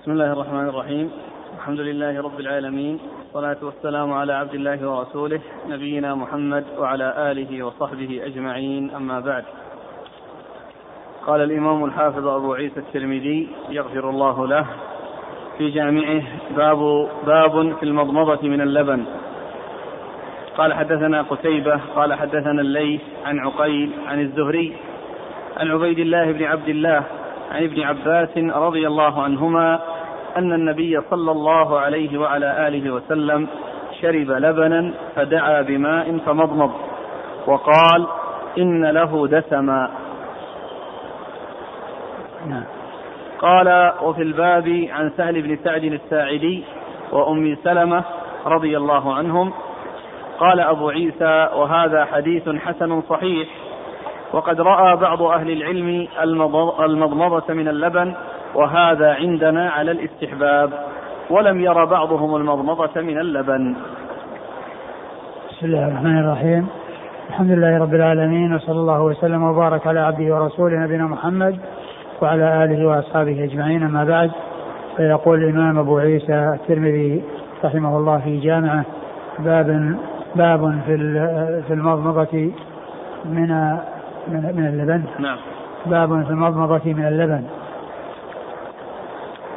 بسم الله الرحمن الرحيم. الحمد لله رب العالمين. والصلاة والسلام على عبد الله ورسوله نبينا محمد وعلى آله وصحبه أجمعين. أما بعد. قال الإمام الحافظ أبو عيسى الترمذي يغفر الله له في جامعه باب باب في المضمضة من اللبن. قال حدثنا قتيبة قال حدثنا الليث عن عقيل عن الزهري عن عبيد الله بن عبد الله عن ابن عباس رضي الله عنهما أن النبي صلى الله عليه وعلى آله وسلم شرب لبنا فدعا بماء فمضمض وقال إن له دسما. قال وفي الباب عن سهل بن سعد الساعدي وأم سلمة رضي الله عنهم قال أبو عيسى وهذا حديث حسن صحيح وقد رأى بعض أهل العلم المضمضة من اللبن وهذا عندنا على الاستحباب. ولم ير بعضهم المضمضة من اللبن. بسم الله الرحمن الرحيم. الحمد لله رب العالمين وصلى الله وسلم وبارك على عبده ورسوله نبينا محمد وعلى آله وأصحابه أجمعين أما بعد. فيقول الإمام أبو عيسى الترمذي رحمه الله في جامعه باب باب في في المضمضة من من من اللبن. نعم. باب في المضمضة من اللبن.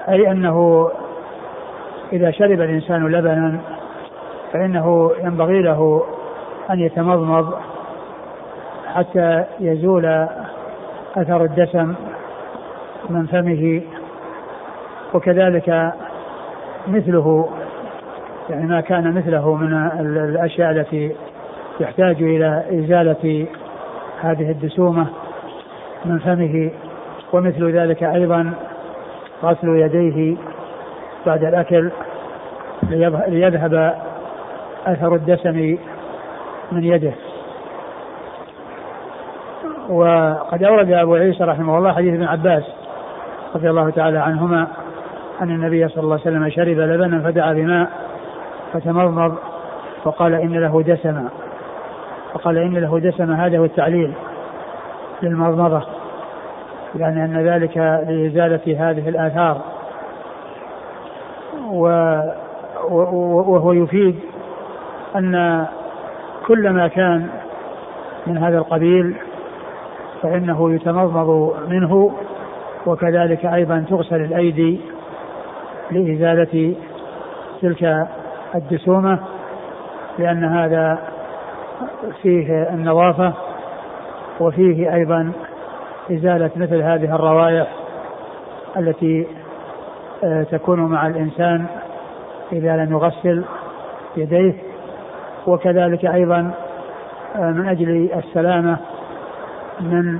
أي أنه إذا شرب الإنسان لبنا فإنه ينبغي له أن يتمضمض حتى يزول أثر الدسم من فمه. وكذلك مثله يعني ما كان مثله من الأشياء التي يحتاج إلى إزالة هذه الدسومة من فمه ومثل ذلك أيضا غسل يديه بعد الأكل ليذهب أثر الدسم من يده. وقد أورد أبو عيسى رحمه الله حديث ابن عباس رضي الله تعالى عنهما أن النبي صلى الله عليه وسلم شرب لبنا فدعا بماء فتمضمض وقال إن له دسما. وقال إن له دسما هذا هو التعليل للمضمضة يعني أن ذلك لإزالة هذه الآثار. و وهو يفيد أن كل ما كان من هذا القبيل فإنه يتمضمض منه وكذلك أيضا تغسل الأيدي لإزالة تلك الدسومة لأن هذا فيه النظافة وفيه أيضا إزالة مثل هذه الروائح التي آه، تكون مع الإنسان إذا لم يغسل يديه وكذلك أيضا آه، من أجل السلامة من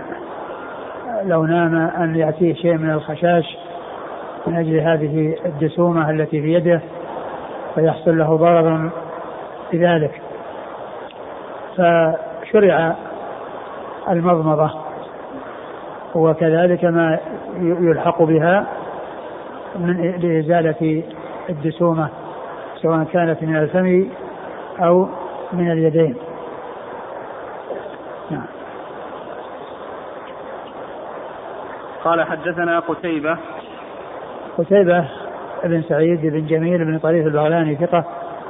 لو نام أن يأتيه شيء من الخشاش من أجل هذه الدسومة التي في يده فيحصل له ضرر بذلك. فشرع المضمضة وكذلك ما يلحق بها من لإزالة الدسومة سواء كانت من الفم أو من اليدين. نعم. قال حدثنا قتيبة. قتيبة بن سعيد بن جميل بن طريف البغلاني ثقة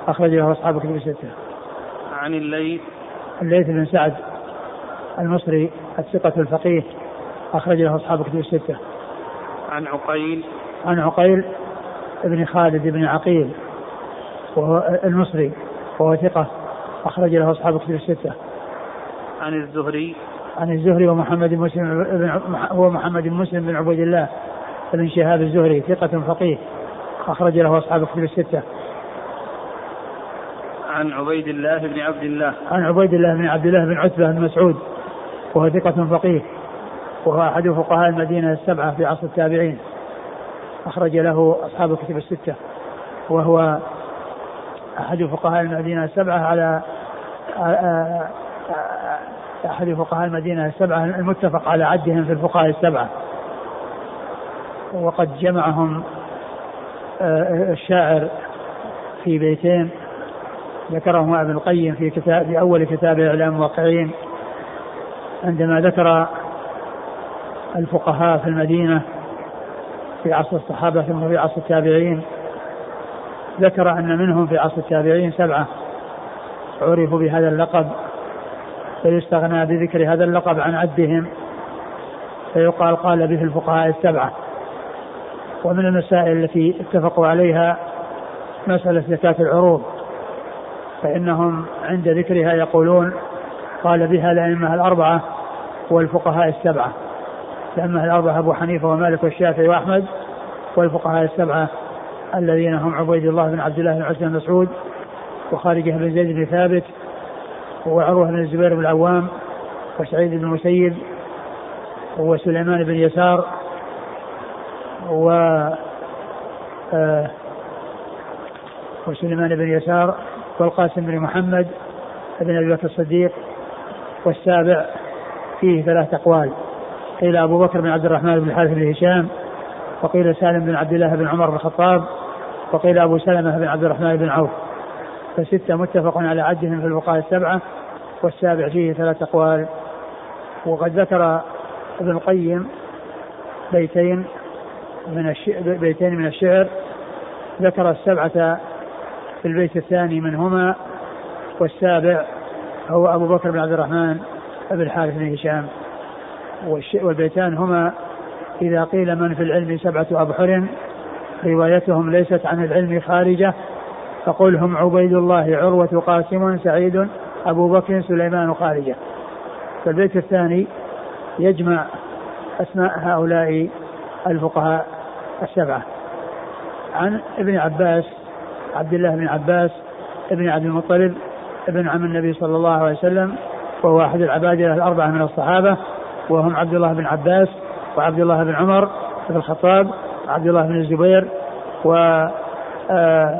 أخرج له أصحاب كتب الستة. عن الليث الليث بن سعد المصري الثقة الفقيه أخرج له أصحاب كتب الستة. عن عقيل عن عقيل بن خالد بن عقيل وهو المصري وهو ثقة أخرج له أصحاب كتب الستة. عن الزهري عن الزهري ومحمد بن مسلم بن هو محمد بن مسلم بن عبيد الله بن شهاب الزهري ثقة فقيه أخرج له أصحاب كتب الستة. عن عبيد الله بن عبد الله. عن عبيد الله بن عبد الله بن عتبة بن مسعود وهو ثقة فقيه وهو أحد فقهاء المدينة السبعة في عصر التابعين. أخرج له أصحاب الكتب الستة وهو أحد فقهاء المدينة السبعة على أحد فقهاء المدينة السبعة المتفق على عدهم في الفقهاء السبعة. وقد جمعهم الشاعر في بيتين ذكرهما ابن القيم في كتاب في أول كتاب إعلام الواقعين عندما ذكر الفقهاء في المدينة في عصر الصحابة ثم في عصر التابعين ذكر أن منهم في عصر التابعين سبعة عرفوا بهذا اللقب فيستغنى بذكر هذا اللقب عن عدهم فيقال قال به الفقهاء السبعة. ومن المسائل التي اتفقوا عليها مسألة زكاة العروض. فإنهم عند ذكرها يقولون قال بها الأئمة الأربعة والفقهاء السبعة. الأئمة الأربعة أبو حنيفة ومالك والشافعي وأحمد والفقهاء السبعة الذين هم عبيد الله بن عبد الله بن عثمان بن مسعود وخارجة بن زيد بن ثابت وعروة بن الزبير بن العوام وسعيد بن المسيب وسليمان بن يسار و آه وسليمان بن يسار والقاسم بن محمد بن أبي بكر الصديق والسابع فيه ثلاث أقوال. قيل أبو بكر بن عبد الرحمن بن الحارث بن هشام وقيل سالم بن عبد الله بن عمر بن الخطاب وقيل أبو سلمة بن عبد الرحمن بن عوف. فستة متفق على عدهم في الفقهاء السبعة والسابع فيه ثلاث أقوال. وقد ذكر ابن القيم بيتين من الشعر بيتين من الشعر ذكر السبعة في البيت الثاني منهما والسابع هو أبو بكر بن عبد الرحمن بن الحارث بن هشام والبيتان هما إذا قيل من في العلم سبعة أبحر روايتهم ليست عن العلم خارجة فقل هم عبيد الله عروة قاسم سعيد أبو بكر سليمان خارجة. فالبيت الثاني يجمع أسماء هؤلاء الفقهاء السبعة. عن ابن عباس عبد الله بن عباس ابن عبد المطلب ابن عم النبي صلى الله عليه وسلم وهو أحد العبادلة الأربعة من الصحابة وهم عبد الله بن عباس وعبد الله بن عمر بن الخطاب وعبد الله بن الزبير و آه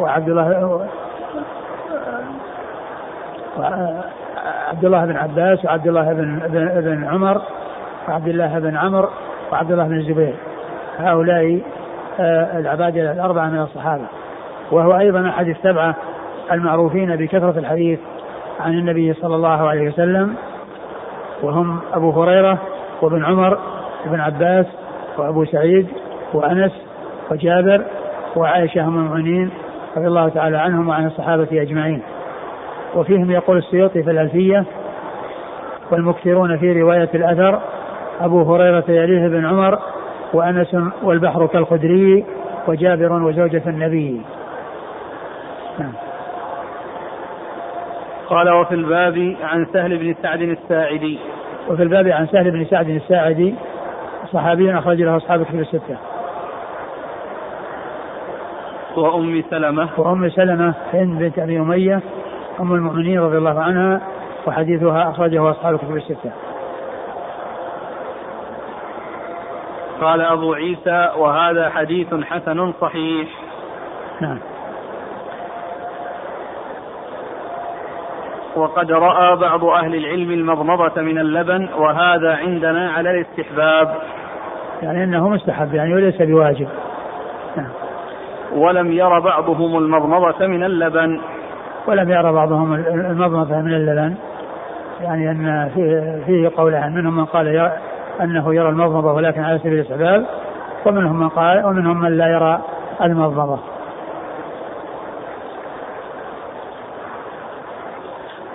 وعبد الله عبد الله بن عباس وعبد الله بن بن, بن عمر وعبد الله بن عمرو وعبد الله بن الزبير. هؤلاء آه، العبادة الأربعة من الصحابة. وهو أيضا أحد السبعة المعروفين بكثرة الحديث عن النبي صلى الله عليه وسلم وهم أبو هريرة وابن عمر وابن عباس وأبو سعيد وأنس وجابر وعائشة أم المؤمنين رضي الله تعالى عنهم وعن الصحابة أجمعين. وفيهم يقول السيوطي في الألفية والمكثرون في رواية الأثر أبو هريرة يليه بن عمر وأنس والبحر كالخدري وجابر وزوجة النبي. نعم. قال وفي الباب عن سهل بن سعد الساعدي وفي الباب عن سهل بن سعد الساعدي صحابي أخرج له أصحاب كتب الستة وأم سلمة وأم سلمة هند بنت أبي أمية أم المؤمنين رضي الله عنها وحديثها أخرجه أصحاب الكتب الستة. قال أبو عيسى وهذا حديث حسن صحيح. نعم. وقد رأى بعض أهل العلم المضمضة من اللبن وهذا عندنا على الاستحباب. يعني أنه مستحب يعني وليس بواجب. نعم. ولم ير بعضهم المضمضة من اللبن ولم يرى بعضهم المضمضة من اللبن يعني أن فيه, فيه قولان منهم من قال أنه يرى المضمضة ولكن على سبيل الاستحباب ومنهم من قال ومنهم من لا يرى المضمضة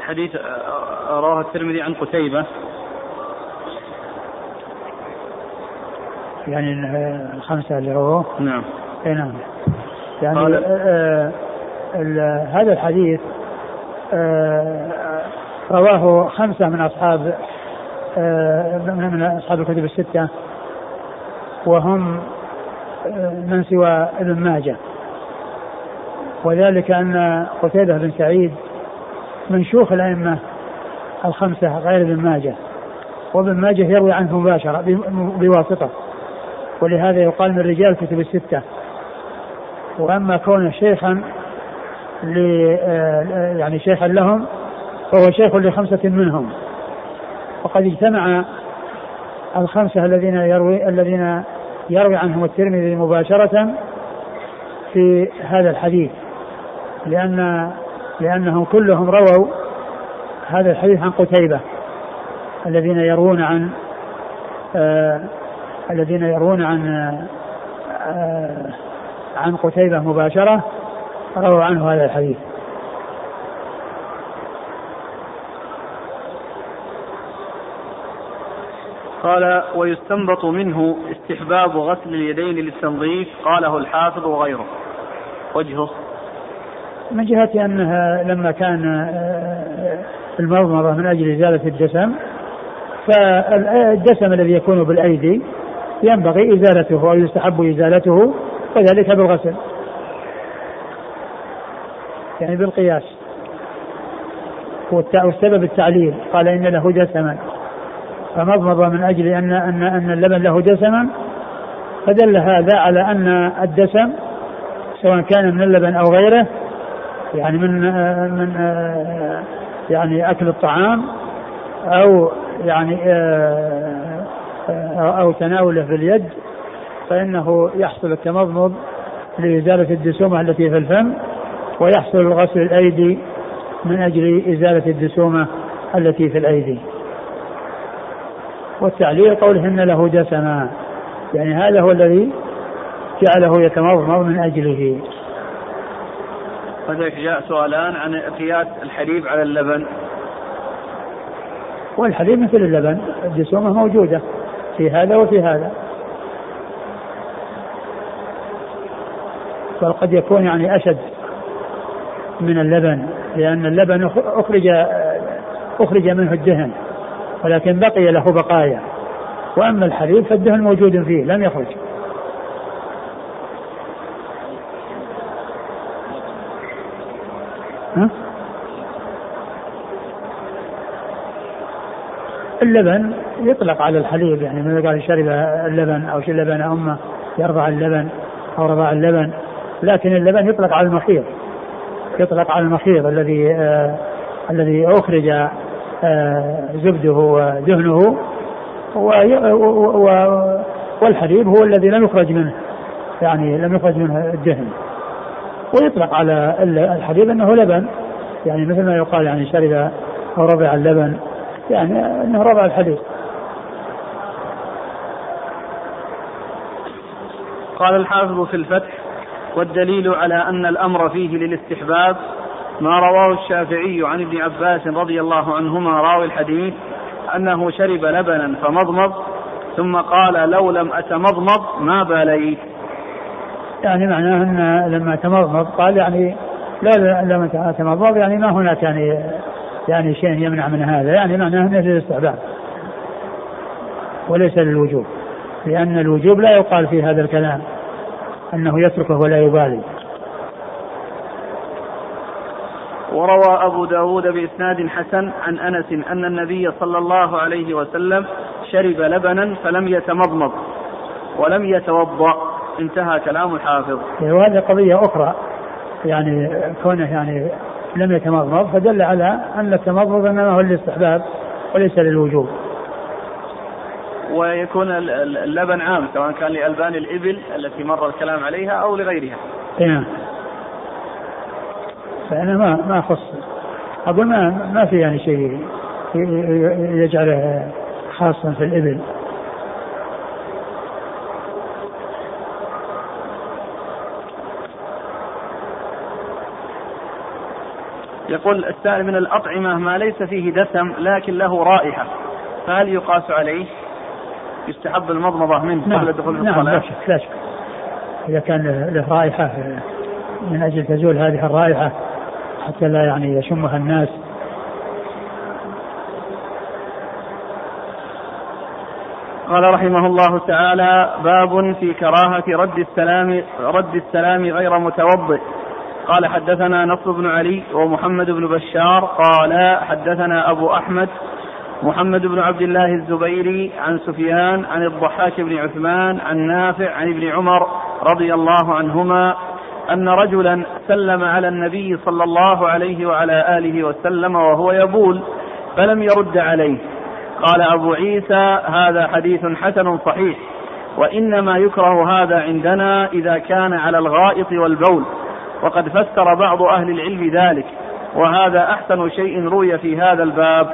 حديث رواه الترمذي عن قتيبة. يعني الخمسة اللي رووه؟ نعم. إي نعم. يعني آه آه هذا الحديث آه رواه خمسة من أصحاب آه من أصحاب الكتب الستة وهم آه، من سوى ابن ماجه. وذلك أن قتيبة بن سعيد من شيوخ الأئمة الخمسة غير ابن ماجه. وابن ماجه يروي عنه مباشرة بواسطة. ولهذا يقال من رجال كتب الستة. وأما كونه شيخا ل يعني شيخا لهم فهو شيخ لخمسة منهم. وقد اجتمع الخمسة الذين يروي الذين يروي عنهم الترمذي مباشرة في هذا الحديث. لأن لأنهم كلهم رووا هذا الحديث عن قتيبة الذين يروون عن آه الذين يروون عن آه، عن قتيبة مباشرة رووا عنه هذا الحديث. قال ويستنبط منه استحباب غسل اليدين للتنظيف قاله الحافظ وغيره. وجهه من جهة أنها لما كان آه، المضمضة من أجل إزالة الدسم فالدسم الذي يكون بالأيدي ينبغي إزالته أو يستحب إزالته وذلك بالغسل. يعني بالقياس. والسبب التعليل قال إن له دسما فمضمض من أجل أن أن أن اللبن له دسما فدل هذا على أن الدسم سواء كان من اللبن أو غيره يعني. من من يعني أكل الطعام أو يعني أو تناوله في اليد فإنه يحصل التمضمض لإزالة الدسومة التي في الفم ويحصل غسل الأيدي من أجل إزالة الدسومة التي في الأيدي. والتعليل إن له دسما يعني هذا هو الذي جعله يتمضمض من أجله. هذا جاء سؤالان عن قياس الحليب على اللبن. والحليب مثل اللبن الدسومة موجودة في هذا وفي هذا. بل قد يكون يعني أشد من اللبن لأن اللبن أخرج أخرج منه الدهن ولكن بقي له بقايا. وأما الحليب فالدهن موجود فيه لم يخرج. اللبن يطلق على الحليب يعني من قال شرب اللبن أو شرب لبن أمه يرضع اللبن أو رضع اللبن لكن اللبن يطلق على المخيط يطلق على المخيط الذي آه الذي أخرج آه زبده ودهنه والحليب هو الذي لم يخرج منه يعني لم يخرج منه الدهن. ويطلق على الحليب أنه لبن. يعني مثل ما يقال يعني شرب أو رضع اللبن. يعني أنه رضع الحليب قال الحافظ في الفتح والدليل على أن الأمر فيه للاستحباب ما رواه الشافعي عن ابن عباس رضي الله عنهما راوي الحديث أنه شرب لبنا فمضمض ثم قال لو لم أتمضمض ما باليت. يعني معناه أن لما تمضمض قال يعني لا لما تمضمض يعني ما هناك يعني يعني شيء يمنع من هذا يعني معناه أنه للاستحباب وليس للوجوب لأن الوجوب لا يقال في هذا الكلام أنه يتركه ولا يبالي. وروى أبو داود بإسناد حسن عن أنس أن النبي صلى الله عليه وسلم شرب لبنا فلم يتمضمض ولم يتوضأ. انتهى كلام الحافظ. وهذه قضية أخرى يعني كونه يعني لم يتمضمض فدل على أن التمضمض إنما هو للاستحباب وليس للوجوب. ويكون اللبن عام سواء كان لألبان الإبل التي مر الكلام عليها أو لغيرها. نعم. فأنا ما ما أخص أقول ما ما في يعني شيء يجعله خاصا في الإبل. يقول السائل من الأطعمة ما ليس فيه دسم لكن له رائحة فهل يقاس عليه؟ يستحب المضمضة منه نعم. قبل الدخول نعم لا شك لا شك. إذا كان له رائحة من أجل تزول هذه الرائحة حتى لا يعني يشمها الناس. قال رحمه الله تعالى باب في كراهة رد السلام رد السلام غير متوضئ. قال حدثنا نصر بن علي ومحمد بن بشار قال حدثنا أبو أحمد محمد بن عبد الله الزبيري عن سفيان عن الضحاك بن عثمان عن نافع عن ابن عمر رضي الله عنهما أن رجلا سلم على النبي صلى الله عليه وعلى آله وسلم وهو يبول فلم يرد عليه. قال أبو عيسى هذا حديث حسن صحيح وإنما يكره هذا عندنا إذا كان على الغائط والبول. وقد فسر بعض أهل العلم ذلك وهذا أحسن شيء روي في هذا الباب.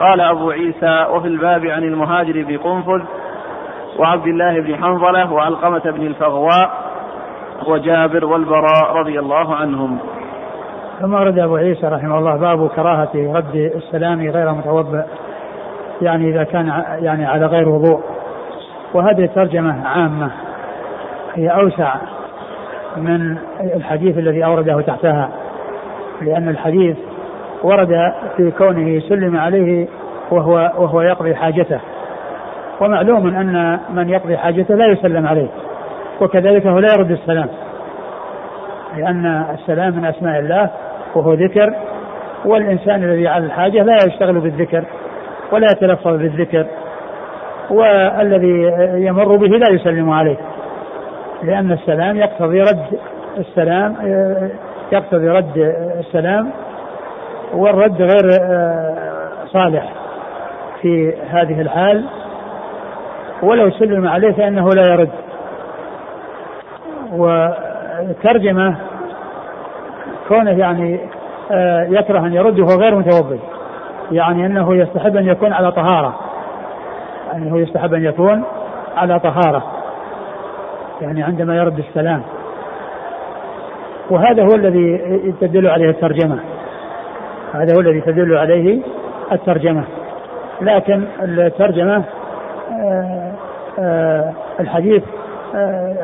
قال أبو عيسى وفي الباب عن المهاجر بقنفذ وعبد الله بن حنظلة وعلقمة بن الفغواء وجابر والبراء رضي الله عنهم. ثم ورد أبو عيسى رحمه الله باب كراهة رد السلام غير متوضئ يعني إذا كان يعني على غير وضوء. وهذه ترجمة عامة هي أوسع من الحديث الذي أورده تحتها لأن الحديث ورد في كونه سلم عليه وهو وهو يقضي حاجته. ومعلوم أن من يقضي حاجته لا يسلم عليه وكذلك هو لا يرد السلام لأن السلام من أسماء الله وهو ذكر والإنسان الذي على الحاجة لا يشتغل بالذكر ولا يتلفظ بالذكر والذي يمر به لا يسلم عليه. لأن السلام يقتضي رد السلام يقتضي رد السلام والرد غير صالح في هذه الحال. ولو سلم عليه فإنه لا يرد. وترجمة كونه يعني يكره أن يرد وهو غير متوضئ يعني أنه يستحب أن يكون على طهارة أنه يستحب أن يكون على طهارة. يعني عندما يرد السلام. وهذا هو الذي تدل عليه الترجمة. هذا هو الذي تدل عليه الترجمة. لكن الترجمة آه، آه، الحديث آه،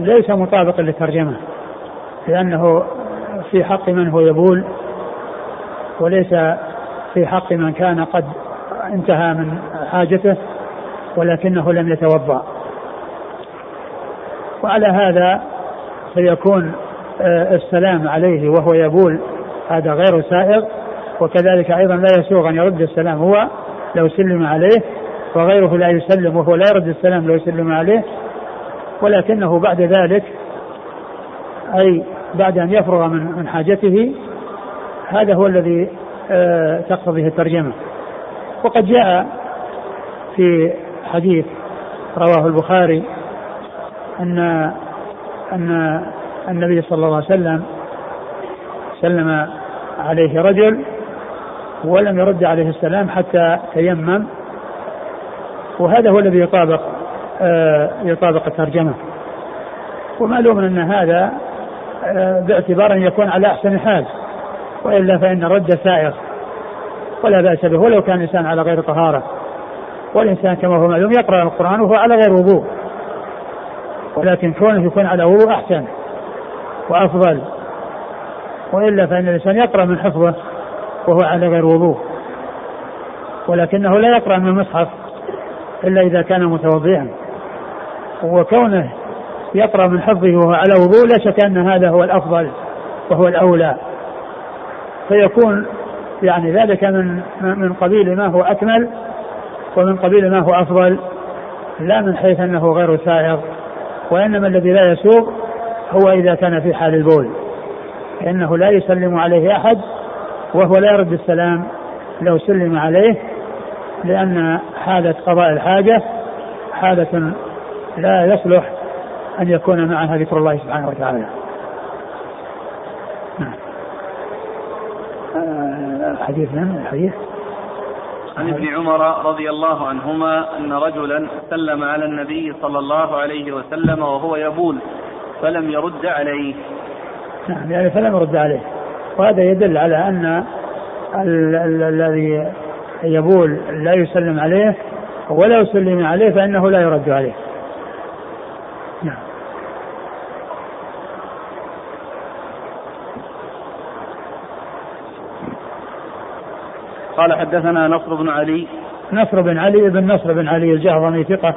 ليس مطابقا للترجمة. لأنه في حق من هو يبول وليس في حق من كان قد انتهى من حاجته ولكنه لم يتوضأ. وعلى هذا فيكون آه، السلام عليه وهو يبول هذا غير سائغ وكذلك أيضا لا يسوغ أن يرد السلام هو لو سلم عليه وغيره لا يسلم وهو لا يرد السلام لو سلم عليه. ولكنه بعد ذلك أي بعد أن يفرغ من من حاجته هذا هو الذي آه، تقتضيه الترجمة. وقد جاء في حديث رواه البخاري أن أن النبي صلى الله عليه وسلم سلم عليه رجل ولم يرد عليه السلام حتى تيمم وهذا هو الذي يطابق آه، يطابق الترجمة. ومعلوم أن هذا آه، باعتبار أن يكون على أحسن حال وإلا فإن الرد سائغ ولا بأس به ولو كان الإنسان على غير طهارة والإنسان كما هو معلوم يقرأ القرآن وهو على غير وضوء. ولكن كونه يكون على وضوء أحسن وأفضل. وإلا فإن الإنسان يقرأ من حفظه وهو على غير وضوء. ولكنه لا يقرأ من المصحف إلا إذا كان متوضئا. وكونه يقرأ من حفظه وهو على وضوء لا شك أن هذا هو الأفضل وهو الأولى. فيكون يعني ذلك من من قبيل ما هو أكمل ومن قبيل ما هو أفضل لا من حيث أنه غير سائغ. وإنما الذي لا يسوق هو إذا كان في حال البول. فإنه لا يسلم عليه أحد وهو لا يرد السلام لو سلم عليه لأن حالة قضاء الحاجة حالة لا يصلح أن يكون معها ذكر الله سبحانه وتعالى. نعم. الحديث من الحديث؟ عن ابن عمر رضي الله عنهما أن رجلا سلم على النبي صلى الله عليه وسلم وهو يبول فلم يرد عليه. نعم يعني فلم يرد عليه. وهذا يدل على أن الذي يبول لا يسلم عليه ولو سلم عليه فإنه لا يرد عليه نعم قال حدثنا نصر بن علي نصر بن علي بن نصر بن علي الجهضمي ثقة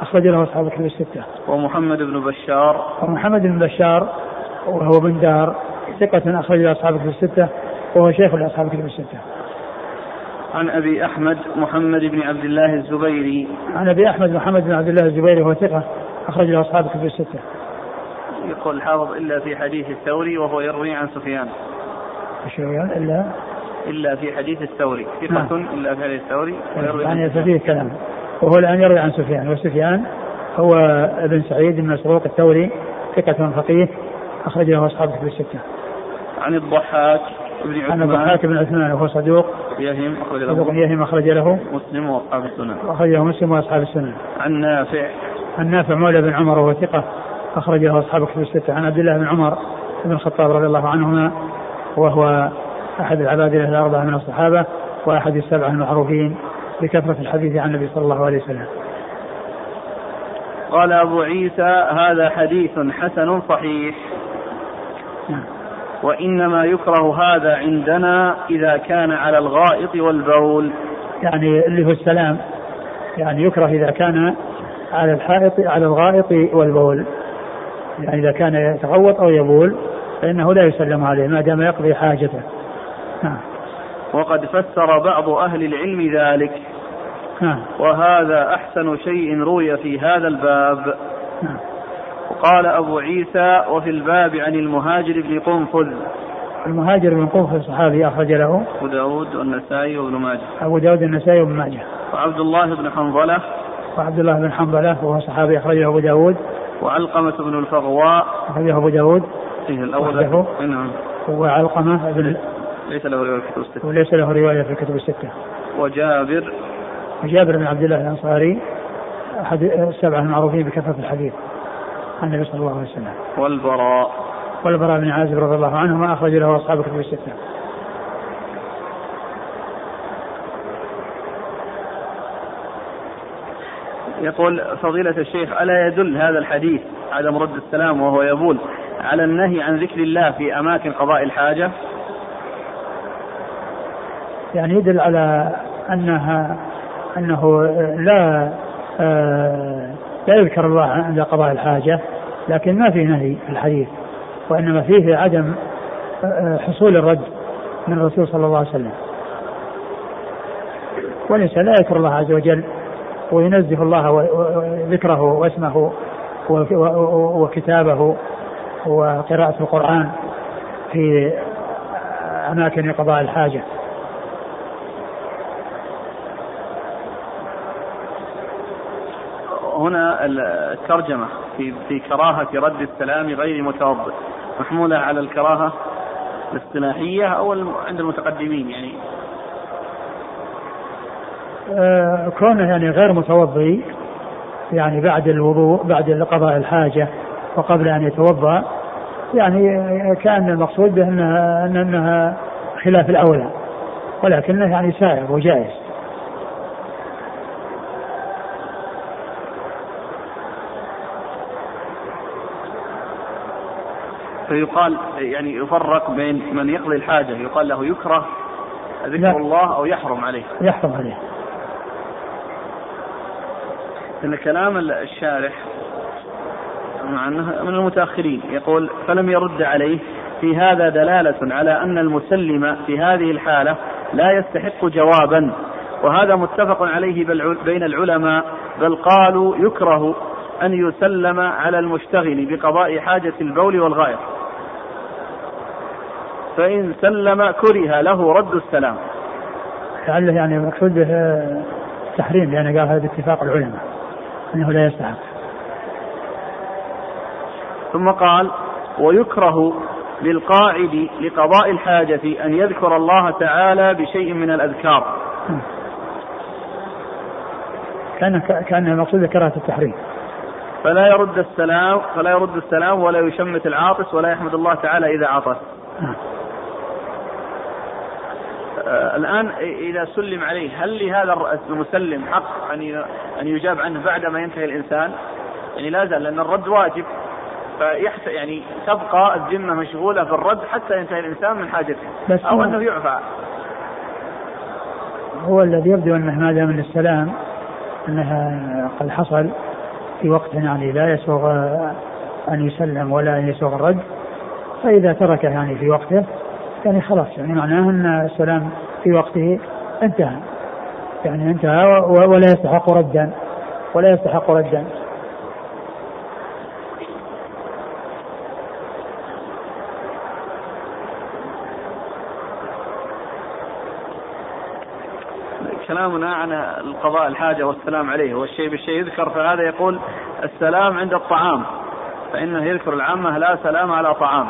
أخرج له أصحاب الكتب الستة. ومحمد بن بشار. ومحمد بن بشار وهو بن دار ثقة أخرج له أصحاب الكتب الستة وهو شيخ لأصحاب الكتب الستة. عن أبي أحمد محمد بن عبد الله الزبيري عن أبي أحمد محمد بن عبد الله الزبيري وهو ثقة أخرج له أصحاب الكتب الستة. يقول الحافظ إلا في حديث الثوري وهو يروي عن سفيان. إيش إلا إلا في حديث الثوري. ثقة نعم. إلا في حديث الثوري. ويروي يعني فيه كلام وهو الآن يروي عن سفيان. وسفيان هو ابن سعيد بن مسروق الثوري. ثقة فقيه. أخرج له أصحاب الكتب الستة. عن الضحاك بن عن الضحاك بن عثمان. وهو صدوق. يهم أخرج صدوق له يهم أخرج له. مسلم وأصحاب السنن. وأخرجه مسلم وأصحاب السنن. عن نافع. عن نافع مولى بن عمر وهو ثقة. أخرج له أصحاب كتب الستة. عن عبد الله بن عمر بن الخطاب رضي الله عنهما وهو أحد العباد الأربعة من الصحابة وأحد السبعة المعروفين بكثرة الحديث عن النبي صلى الله عليه وسلم. قال أبو عيسى هذا حديث حسن صحيح. نعم. وإنما يكره هذا عندنا إذا كان على الغائط والبول. يعني اللي هو السلام. يعني يكره إذا كان على الحائط على الغائط والبول. يعني إذا كان يتغوط أو يبول فإنه لا يسلم عليه ما دام يقضي حاجته. وقد فسر بعض أهل العلم ذلك. وهذا أحسن شيء روي في هذا الباب. وقال أبو عيسى وفي الباب عن المهاجر بن قنفذ. المهاجر بن قنفذ صحابي أخرج له. أبو داود والنسائي وابن ماجه. أبو داود النسائي وابن ماجه. وعبد الله بن حنظلة. وعبد الله بن حنظلة وهو صحابي أخرجه أبو داود. وعلقمة بن الفغواء. أخرجه أبو داود. فيه الأول. وحده. نعم. وعلقمة بن ليس له رواية في الكتب الستة. وليس له رواية في الكتب الستة. وجابر. وجابر بن عبد الله الأنصاري أحد السبعة المعروفين بكثرة الحديث عن النبي صلى الله عليه وسلم. والبراء. والبراء بن عازب رضي الله عنهما أخرج له أصحاب الكتب الستة. يقول فضيلة الشيخ ألا يدل هذا الحديث عدم رد السلام وهو يبول على النهي عن ذكر الله في أماكن قضاء الحاجة؟ يعني يدل على أنها أنه لا آه، لا يذكر الله عند قضاء الحاجة لكن ما فيه نهي في الحديث وإنما فيه عدم آه، حصول الرد من الرسول صلى الله عليه وسلم. والإنسان لا يذكر الله عز وجل وينزه الله وذكره واسمه وكتابه وقراءة القرآن في أماكن قضاء الحاجة. هنا الترجمة في في كراهة رد السلام غير متوضئ محمولة على الكراهة الاصطلاحية أو عند المتقدمين يعني. آه، كونه يعني غير متوضي يعني بعد الوضوء بعد قضاء الحاجة وقبل أن يتوضأ يعني كأن المقصود به أنها, أن أنها خلاف الأولى ولكنه يعني سائغ وجائز. فيقال يعني يفرق بين من يقضي الحاجة يقال له يكره ذكر. الله أو يحرم عليه. يحرم عليه. إن كلام الشارح مع أنه من المتأخرين يقول فلم يرد عليه في هذا دلالة على أن المسلم في هذه الحالة لا يستحق جوابا وهذا متفق عليه بين العلماء بل قالوا يكره أن يسلم على المشتغل بقضاء حاجة البول والغائط. فإن سلم كره له رد السلام. لعله يعني المقصود به تحريم لأن قال هذا باتفاق العلماء أنه لا يستحق. ثم قال ويكره للقاعد لقضاء الحاجة أن يذكر الله تعالى بشيء من الأذكار. كان كان المقصود كراهة التحريم. فلا يرد السلام فلا يرد السلام ولا يشمت العاطس ولا يحمد الله تعالى إذا عطس. آه، الآن إذا سلم عليه هل لهذا المسلم حق أن أن يجاب عنه بعدما ينتهي الإنسان؟ يعني لا زال لأن الرد واجب. فيحت يعني تبقى الذمة مشغولة في الرد حتى ينتهي الإنسان من حاجته. بس أو أنه يعفى. هو الذي يبدو انه ما دام من السلام أنها قد حصل في وقت يعني لا يسوغ أن يسلم ولا أن يسوغ الرد. فإذا تركه يعني في وقته يعني خلاص يعني معناه أن السلام في وقته انتهى. يعني انتهى ولا يستحق ردا ولا يستحق ردا. كلامنا عن القضاء الحاجة والسلام عليه والشيء بالشيء يذكر فهذا يقول السلام عند الطعام فإنه يذكر العامة لا سلام على طعام.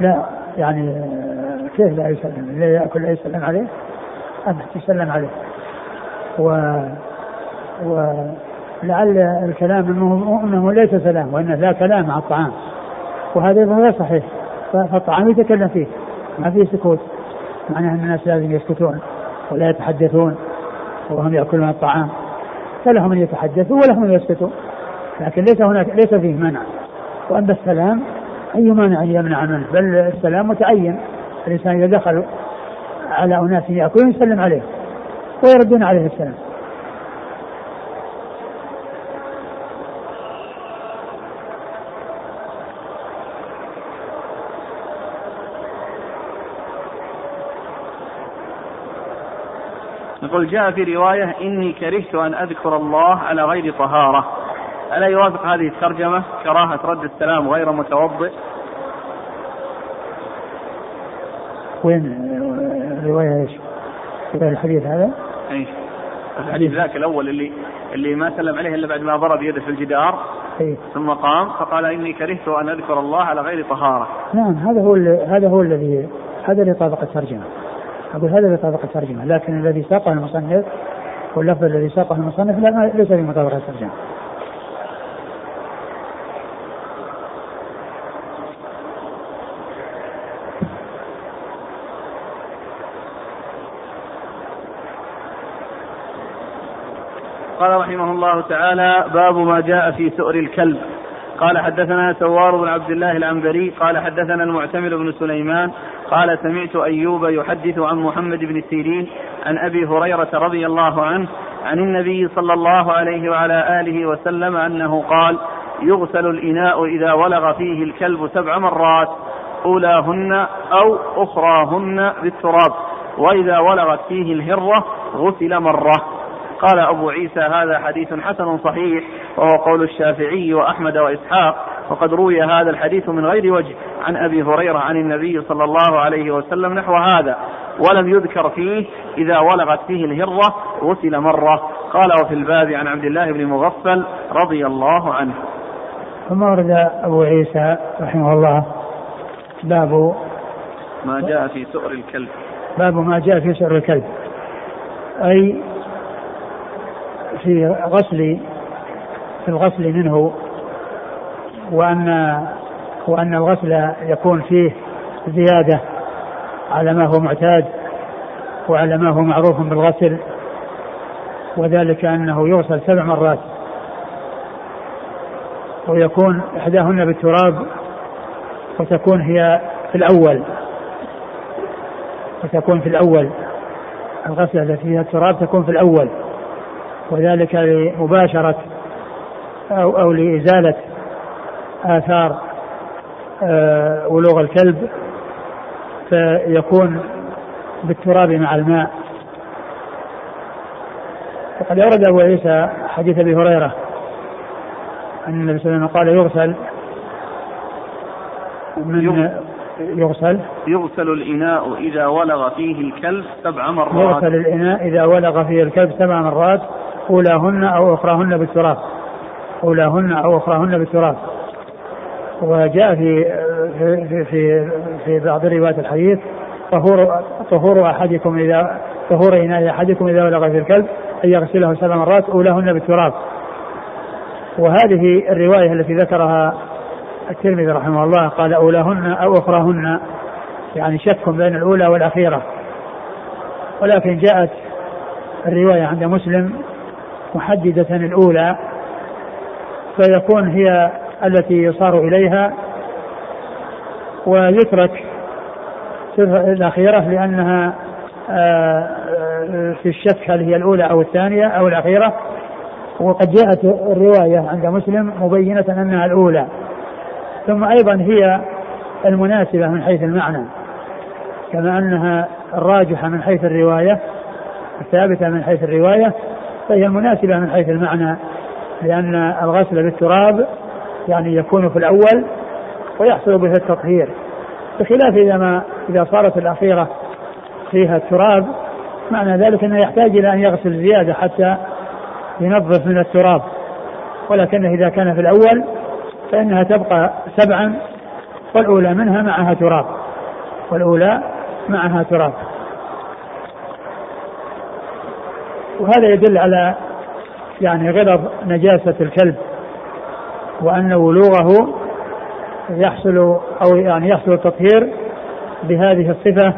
لا يعني كيف لا يسلم؟ اللي يأكل لا يسلم عليه؟ ابد يسلم عليه. و ولعل الكلام انه إنه ليس سلام وانه لا كلام مع الطعام. وهذا أيضا غير صحيح. فالطعام يتكلم فيه ما فيه سكوت. معناه أن الناس لازم يسكتون ولا يتحدثون وهم يأكلون الطعام. فلهم أن يتحدثوا ولهم أن يسكتوا. لكن ليس هناك ليس فيه منع. وأما السلام أي مانع يمنع منه بل السلام متعين الإنسان إذا دخل على أناس يأكلون يسلم عليه ويردون عليه السلام. يقول جاء في رواية إني كرهت أن أذكر الله على غير طهارة. ألا يوافق هذه الترجمة؟ كراهة رد السلام غير متوضئ. وين رواية إيش؟ الحديث هذا؟ اي الحديث ذاك الأول اللي اللي ما سلم عليه إلا بعد ما ضرب يده في الجدار أي. ثم قام فقال إني كرهت أن أذكر الله على غير طهارة نعم هذا هو هذا هو الذي هذا اللي طابق الترجمة أقول هذا اللي طابق الترجمة لكن الذي ساقه المصنف واللفظ الذي ساقه المصنف لا ليس في مطابق الترجمة قال رحمه الله تعالى باب ما جاء في سؤر الكلب. قال حدثنا سوار بن عبد الله العنبري قال حدثنا المعتمر بن سليمان قال سمعت أيوب يحدث عن محمد بن سيرين عن أبي هريرة رضي الله عنه عن النبي صلى الله عليه وعلى آله وسلم أنه قال يغسل الإناء إذا ولغ فيه الكلب سبع مرات أولاهن أو أخراهن بالتراب وإذا ولغت فيه الهرة غسل مرة. قال أبو عيسى هذا حديث حسن صحيح وهو قول الشافعي وأحمد وإسحاق وقد روي هذا الحديث من غير وجه عن أبي هريرة عن النبي صلى الله عليه وسلم نحو هذا ولم يذكر فيه إذا ولغت فيه الهرة غسل مرة. قال وفي الباب عن عبد الله بن مغفل رضي الله عنه. ثم ورد أبو عيسى رحمه الله باب ما جاء في سؤر الكلب. باب ما جاء في سؤر الكلب. أي في غسل في الغسل منه وأن وأن الغسل يكون فيه زيادة على ما هو معتاد وعلى ما هو معروف بالغسل وذلك أنه يغسل سبع مرات. ويكون إحداهن بالتراب وتكون هي في الأول وتكون في الأول. الغسلة التي فيها التراب تكون في الأول. وذلك لمباشرة أو أو لإزالة آثار آه، ولوغ الكلب فيكون بالتراب مع الماء. وقد أورد أبو عيسى حديث أبي هريرة أن النبي صلى الله عليه وسلم قال يغسل. من يغسل. يغسل. الإناء إذا ولغ فيه الكلب سبع مرات. يغسل الإناء إذا ولغ فيه الكلب سبع مرات. أولاهن أو أخراهن بالتراب أولاهن أو أخراهن بالتراب وجاء في في في, في بعض روايات الحديث طهور طهور أحدكم إذا طهور إناء أحدكم إذا ولغ في الكلب أن يغسله سبع مرات أولاهن بالتراب وهذه الرواية التي ذكرها الترمذي رحمه الله قال أولاهن أو أخراهن يعني شك بين الأولى والأخيرة. ولكن جاءت الرواية عند مسلم محددة الأولى فيكون هي التي يصار إليها. ويترك الأخيرة لأنها آه، في الشك هل هي الأولى أو الثانية أو الأخيرة. وقد جاءت الرواية عند مسلم مبينة أنها الأولى. ثم أيضا هي المناسبة من حيث المعنى كما أنها الراجحة من حيث الرواية الثابتة من حيث الرواية. فهي المناسبة من حيث المعنى لأن الغسل بالتراب يعني يكون في الأول ويحصل به التطهير. بخلاف إذا ما إذا صارت الأخيرة فيها التراب معنى ذلك أنه يحتاج إلى أن يغسل زيادة حتى ينظف من التراب. ولكنه إذا كان في الأول فإنها تبقى سبعا والأولى منها معها تراب. والأولى معها تراب. وهذا يدل على يعني غلظ نجاسة الكلب وأن ولوغه يحصل أو يعني يحصل التطهير بهذه الصفة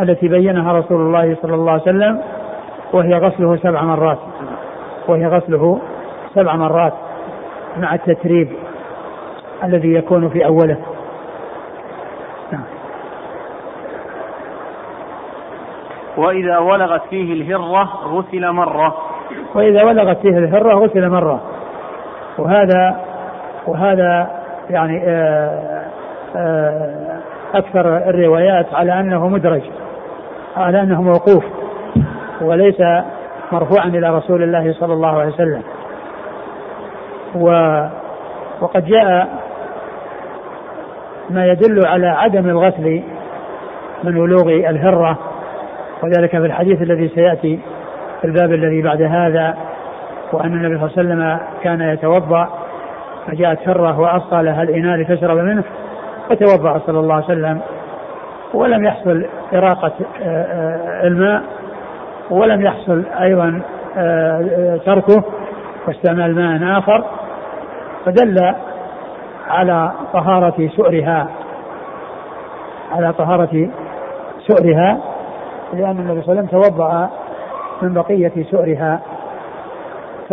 التي بينها رسول الله صلى الله عليه وسلم وهي غسله سبع مرات وهي غسله سبع مرات مع التتريب الذي يكون في أوله نعم. وإذا ولغت فيه الهرة غسل مرة. وإذا ولغت فيه الهرة غسل مرة. وهذا وهذا يعني آه، آه، أكثر الروايات على أنه مدرج على أنه موقوف وليس مرفوعا إلى رسول الله صلى الله عليه وسلم. و وقد جاء ما يدل على عدم الغسل من ولوغ الهرة وذلك في الحديث الذي سيأتي في الباب الذي بعد هذا وأن النبي صلى الله عليه وسلم كان يتوضأ فجاءت هرة وأصغى لها الإناء لتشرب منه؟ فتوضأ صلى الله عليه وسلم ولم يحصل إراقة آه، آه، الماء ولم يحصل أيضا آه، تركه واستعمال ماء آخر فدل على طهارة سؤرها على طهارة سؤرها. لأن النبي صلى الله عليه وسلم توضأ من بقية سؤرها. ف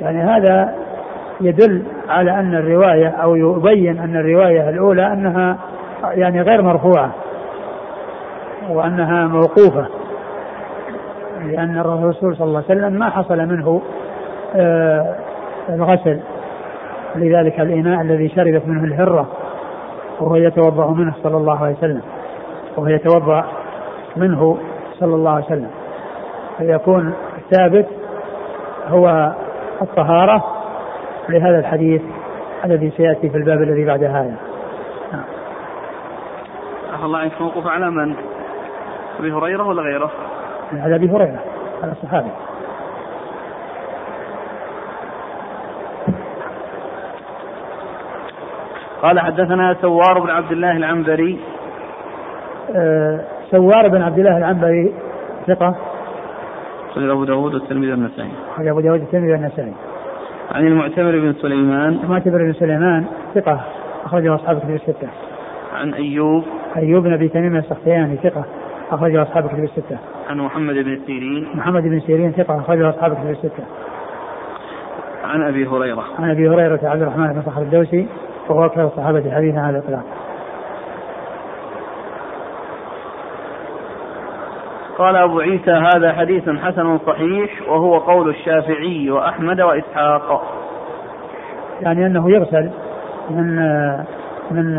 يعني هذا يدل على أن الرواية أو يبين أن الرواية الأولى أنها يعني غير مرفوعة وأنها موقوفة لأن الرسول صلى الله عليه وسلم ما حصل منه آه، الغسل. لذلك الإناء الذي شربت منه الهرة وهو يتوضأ منه صلى الله عليه وسلم. وهو يتوضأ منه صلى الله عليه وسلم فيكون الثابت هو الطهارة لهذا الحديث الذي سيأتي في الباب الذي بعد هذا نعم. الله عنك على من؟ أبي هريرة ولا غيره؟ على أبي هريرة على الصحابي قال حدثنا سوار بن عبد الله العنبري سوار بن عبد الله العنبري ثقة. أخرج أبو داود والترمذي والنسائي. أخرج أبو داود والترمذي والنسائي. عن المعتمر بن سليمان. المعتمر بن سليمان ثقة أخرجه أصحاب كتب الستة. عن أيوب. أيوب بن أبي تميم السختياني ثقة أخرجه أصحاب كتب الستة. عن محمد بن سيرين. محمد بن سيرين ثقة أخرجه أصحاب كتب الستة. عن أبي هريرة. عن أبي هريرة عبد الرحمن بن صخر الدوسي وهو أكثر الصحابة حديثا على الإطلاق. قال أبو عيسى هذا حديث حسن صحيح وهو قول الشافعي وأحمد وإسحاق. يعني أنه يغسل من من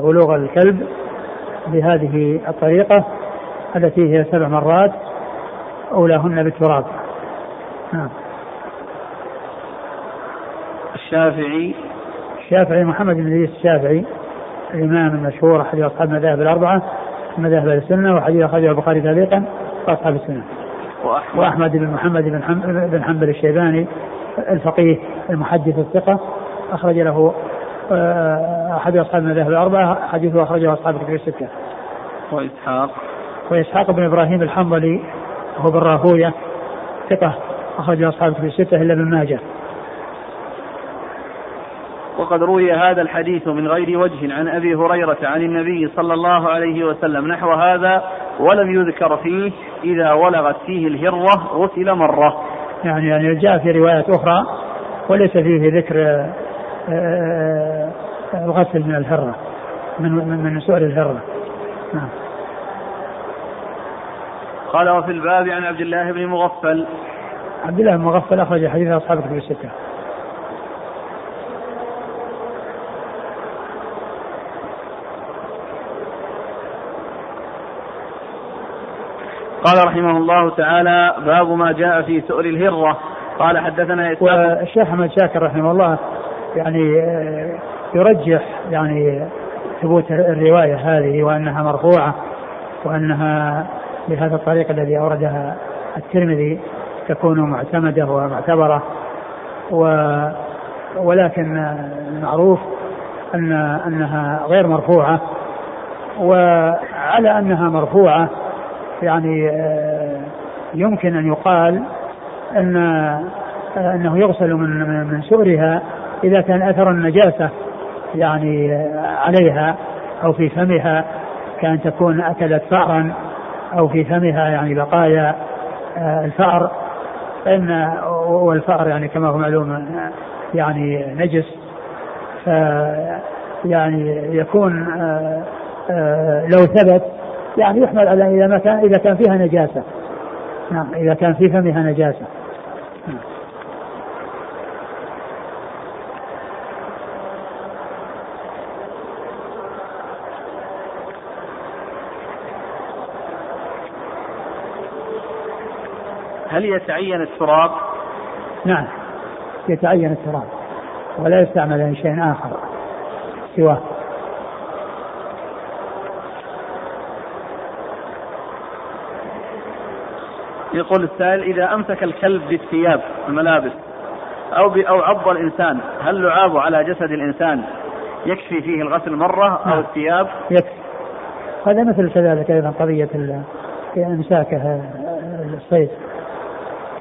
ولوغ الكلب بهذه الطريقة التي هي سبع مرات أولاهن بالتراب. نعم. الشافعي. الشافعي محمد بن ادريس الشافعي الإمام المشهور أحد أصحاب المذاهب الاربعه مذاهب السنة وحديث أخرجه البخاري تعليقا وأصحاب السنة. وأحمد, وأحمد بن محمد بن بن حنبل الشيباني الفقيه المحدث الثقة أخرج له آه، أحد أصحاب المذاهب الأربعة حديثه أخرجه أصحاب الكتب الستة. وإسحاق وإسحاق بن إبراهيم الحنظلي وهو بن راهويه ثقة أخرجه أصحاب الكتب الستة إلا ابن ماجه. وقد روي هذا الحديث من غير وجه عن أبي هريرة عن النبي صلى الله عليه وسلم نحو هذا ولم يذكر فيه إذا ولغت فيه الهرة غسل مرة. يعني يعني جاء في روايات أخرى وليس فيه ذكر آه، آه، الغسل من الهرة من من سؤال الهرة. نعم. قال وفي الباب عن عبد الله بن مغفل عبد الله بن مغفل أخرج حديث أصحاب كتب الستة. قال رحمه الله تعالى باب ما جاء في سؤر الهرة. قال حدثنا والشيخ أحمد شاكر رحمه الله يعني آه، يرجح يعني ثبوت الرواية هذه وأنها مرفوعة وأنها بهذا الطريق الذي أوردها الترمذي تكون معتمدة ومعتبرة و ولكن المعروف أن أنها غير مرفوعة وعلى أنها مرفوعة يعني يمكن أن يقال أن أنه يغسل من من سؤرها إذا كان أثر النجاسة يعني عليها أو في فمها كأن تكون أكلت فأرا أو في فمها يعني بقايا آه، الفأر. فإن والفأر يعني كما هو معلوم يعني نجس. ف يعني يكون آه، آه، لو ثبت يعني يحمل على إذا ما كان إذا كان فيها نجاسة نعم إذا كان في فمها نجاسة نعم. هل يتعين التراب؟ نعم يتعين التراب ولا يستعمل أي شيء آخر سواه يقول السائل إذا أمسك الكلب بالثياب الملابس أو أو عض الإنسان هل لعابه على جسد الإنسان يكفي فيه الغسل مرة أو نعم. الثياب؟ يكفي هذا مثل كذلك أيضا قضية إمساكه الصيد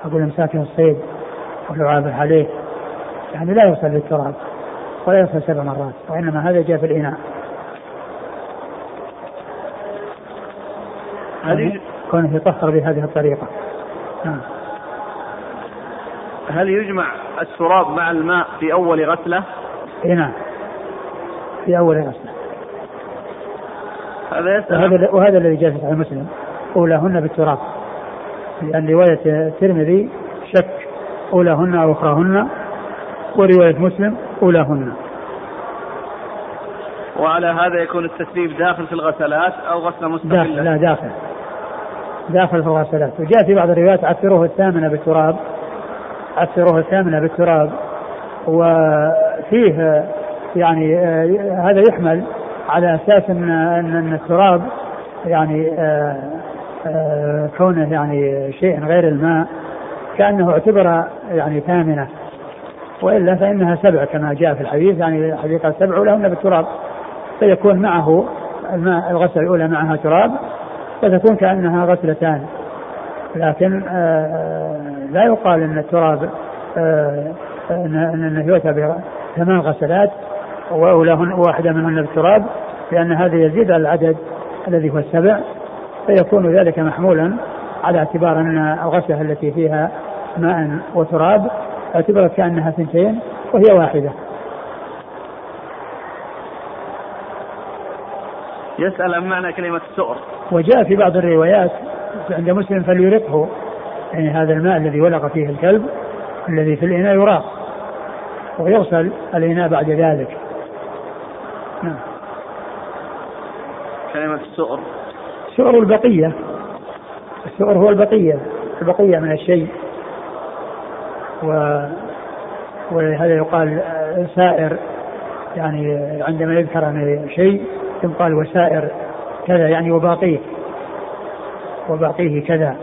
أقول إمساكه الصيد ولعابه عليه يعني لا يوصل للتراب ولا يوصل سبع مرات وإنما هذا جاء في الإناء هذه كونه يطهر بهذه الطريقة. هل يجمع التراب مع الماء في أول غسلة؟ اي نعم. في أول غسلة. هذا وهذا, وهذا الذي جاء في صحيح مسلم. أولاهن بالتراب. لأن رواية الترمذي شك أولاهن أو أخراهن ورواية مسلم أولاهن. وعلى هذا يكون التسريب داخل في الغسلات أو غسلة مستقلة؟ لا داخل. داخل في الغسلات وجاء في بعض الروايات عثروه الثامنة بالتراب عثروه الثامنة بالتراب وفيه يعني هذا يحمل على أساس أن أن التراب يعني كونه يعني شيء غير الماء كأنه اعتبر يعني ثامنة. وإلا فإنها سبع كما جاء في الحديث يعني حديقه سبع ولهن بالتراب. فيكون معه الماء الغسله الأولى معها تراب. فتكون كأنها غسلتان لكن آه، لا يقال إن التراب آه، إنه يؤتى ثمان غسلات واولاهن واحدة منهن بالتراب لأن هذا يزيد على العدد الذي هو السبع فيكون ذلك محمولا على اعتبار أن الغسلة التي فيها ماء وتراب اعتبرت كأنها ثنتين وهي واحدة. يسأل عن معنى كلمة سؤر وجاء في بعض الروايات عند مسلم فليرقه يعني هذا الماء الذي ولق فيه الكلب الذي في الإناء يراق ويغسل الإناء بعد ذلك. نعم. كلمة السؤر سؤر البقية. السؤر هو البقية البقية من الشيء. و ولهذا يقال سائر يعني عندما يذكر عن شيء يقال وسائر كذا يعني وباقيه. وباقيه كذا.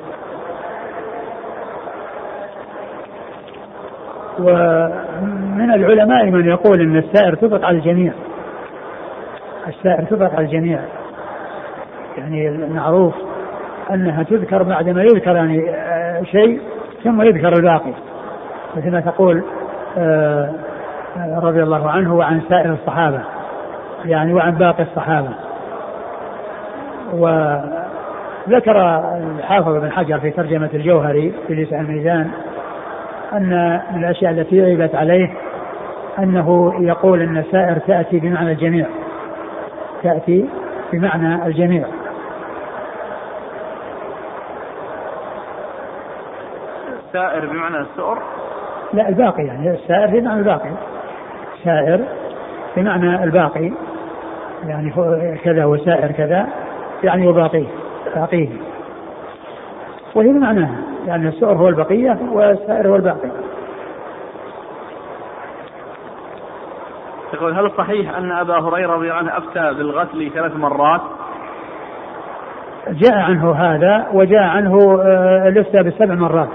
ومن العلماء من يقول إن السائر تطلق على الجميع. السائر تطلق على الجميع. يعني المعروف أنها تذكر بعدما يذكر يعني آه، شيء ثم يذكر الباقي. مثل ما تقول آه، آه، رضي الله عنه وعن سائر الصحابة. يعني وعن باقي الصحابة. وذكر الحافظ بن حجر في ترجمة الجوهري في لسان الميزان أن من الأشياء التي عيبت عليه أنه يقول أن السائر تأتي بمعنى الجميع. تأتي بمعنى الجميع. السائر بمعنى السؤر؟ لا الباقي يعني السائر بمعنى الباقي. سائر بمعنى الباقي. يعني كذا وسائر كذا يعني وباقيه باقيه وهي معناها يعني السؤر هو البقية والسائر هو الباقي. يقول هل صحيح أن أبا هريرة رضي الله عنه أفتى بالغسل ثلاث مرات؟ جاء عنه هذا وجاء عنه آه، الافتاء بسبع مرات.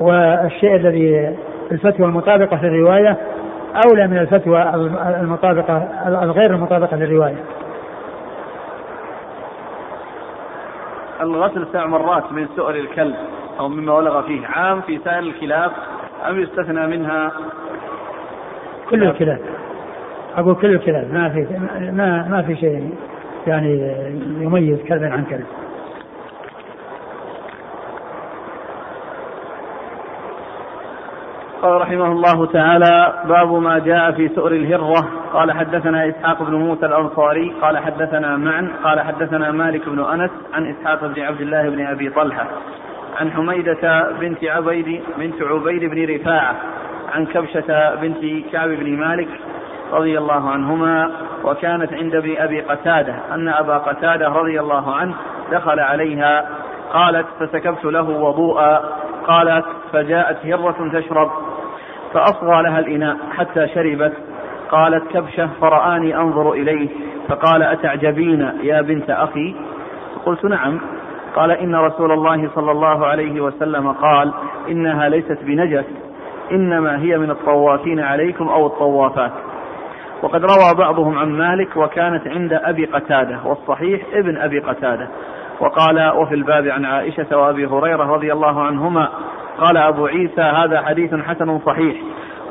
والشيء الذي الفتوى المطابقة للرواية أولى من الفتوى المطابقة الغير المطابقة للرواية. الغسل سبع مرات من سؤر الكلب أو مما ولغ فيه عام في سائر الكلاب أم يستثنى منها؟ كل الكلاب. أقول كل الكلاب ما في ما ما في شيء يعني يميز كلبا عن كلب. قال رحمه الله تعالى باب ما جاء في سؤر الهرة. قال حدثنا إسحاق بن موسى الأنصاري. قال حدثنا معا قال حدثنا مالك بن أنس عن إسحاق بن عبد الله بن أبي طلحة عن حميدة بنت عبيد بنت عبيد بن رفاعة عن كبشة بنت كعب بن مالك رضي الله عنهما وكانت عند أبي قتادة أن أبا قتادة رضي الله عنه دخل عليها قالت فسكبت له وضوءا. قالت فجاءت هرة تشرب. فأصغى لها الإناء حتى شربت. قالت كبشة فرآني أنظر إليه. فقال أتعجبين يا بنت أخي؟ قلت نعم. قال إن رسول الله صلى الله عليه وسلم قال إنها ليست بنجس إنما هي من الطوافين عليكم أو الطوافات. وقد روى بعضهم عن مالك وكانت عند أبي قتادة والصحيح ابن أبي قتادة. وقال وفي الباب عن عائشة وأبي هريرة رضي الله عنهما قال أبو عيسى هذا حديث حسن صحيح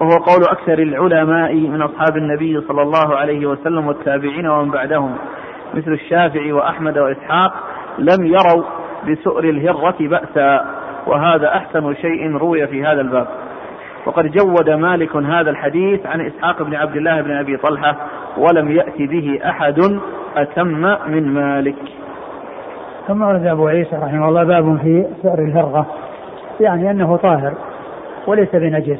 وهو قول أكثر العلماء من أصحاب النبي صلى الله عليه وسلم والتابعين ومن بعدهم مثل الشافعي وأحمد وإسحاق لم يروا بسؤر الهرة بأسا وهذا أحسن شيء روي في هذا الباب. وقد جود مالك هذا الحديث عن إسحاق بن عبد الله بن أبي طلحة ولم يأتي به أحد أتم من مالك. ثم ورد أبو عيسى رحمه الله باب في سؤر الهرة يعني أنه طاهر وليس بنجس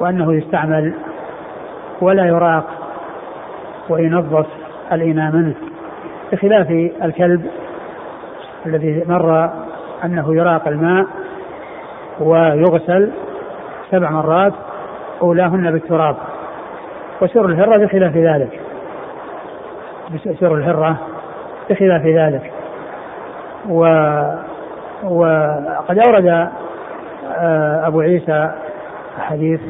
وأنه يستعمل ولا يراق وينظف الإناء منه. بخلاف الكلب الذي مر أنه يراق الماء ويغسل سبع مرات أولاهن بالتراب. وسر الهرة بخلاف ذلك. سر الهرة بخلاف ذلك. و وقد أورد آه، أبو عيسى حديث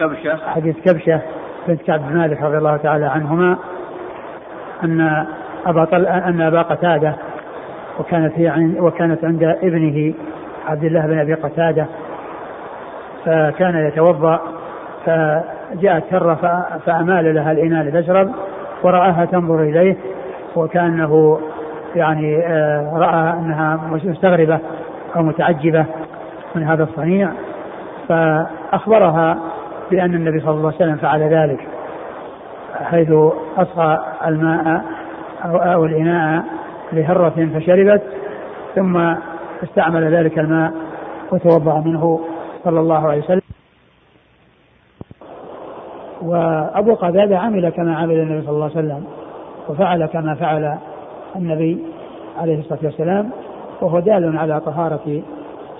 كبشة. حديث كبشة بنت كعب بن مالك رضي الله تعالى عنهما أن أبا طل... أن أبا قتادة وكانت هي عند وكانت عند ابنه عبد الله بن أبي قتادة فكان يتوضأ فجاءت هرة فأمال لها الإناء لتشرب ورآها تنظر إليه وكأنه يعني آه، رأى أنها مستغربة أو متعجبة من هذا الصنيع فأخبرها بأن النبي صلى الله عليه وسلم فعل ذلك حيث أصغى الماء أو, الإناء لهرة فشربت ثم استعمل ذلك الماء وتوضأ منه صلى الله عليه وسلم. وأبو قتادة عمل كما عمل النبي صلى الله عليه وسلم وفعل كما فعل النبي عليه الصلاة والسلام وهو دال على طهارة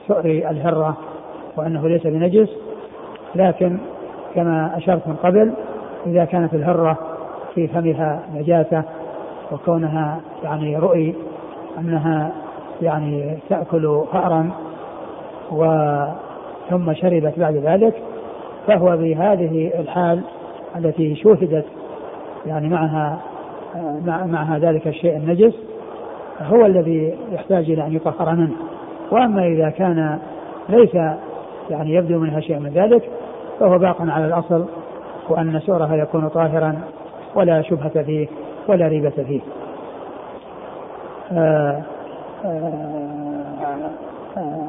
سؤر الهرة وأنه ليس بنجس لكن كما أشرت من قبل إذا كانت الهرة في فمها نجاسة وكونها يعني رؤي أنها يعني تأكل فأرا ثم شربت بعد ذلك فهو بهذه الحال التي شوهدت يعني معها مع ذلك الشيء النجس هو الذي يحتاج إلى أن يطهر منه وأما إذا كان ليس يعني يبدو منها شيء من ذلك فهو باق على الأصل وأن سؤرها يكون طاهرا ولا شبهة فيه ولا ريبة فيه. آه، آه،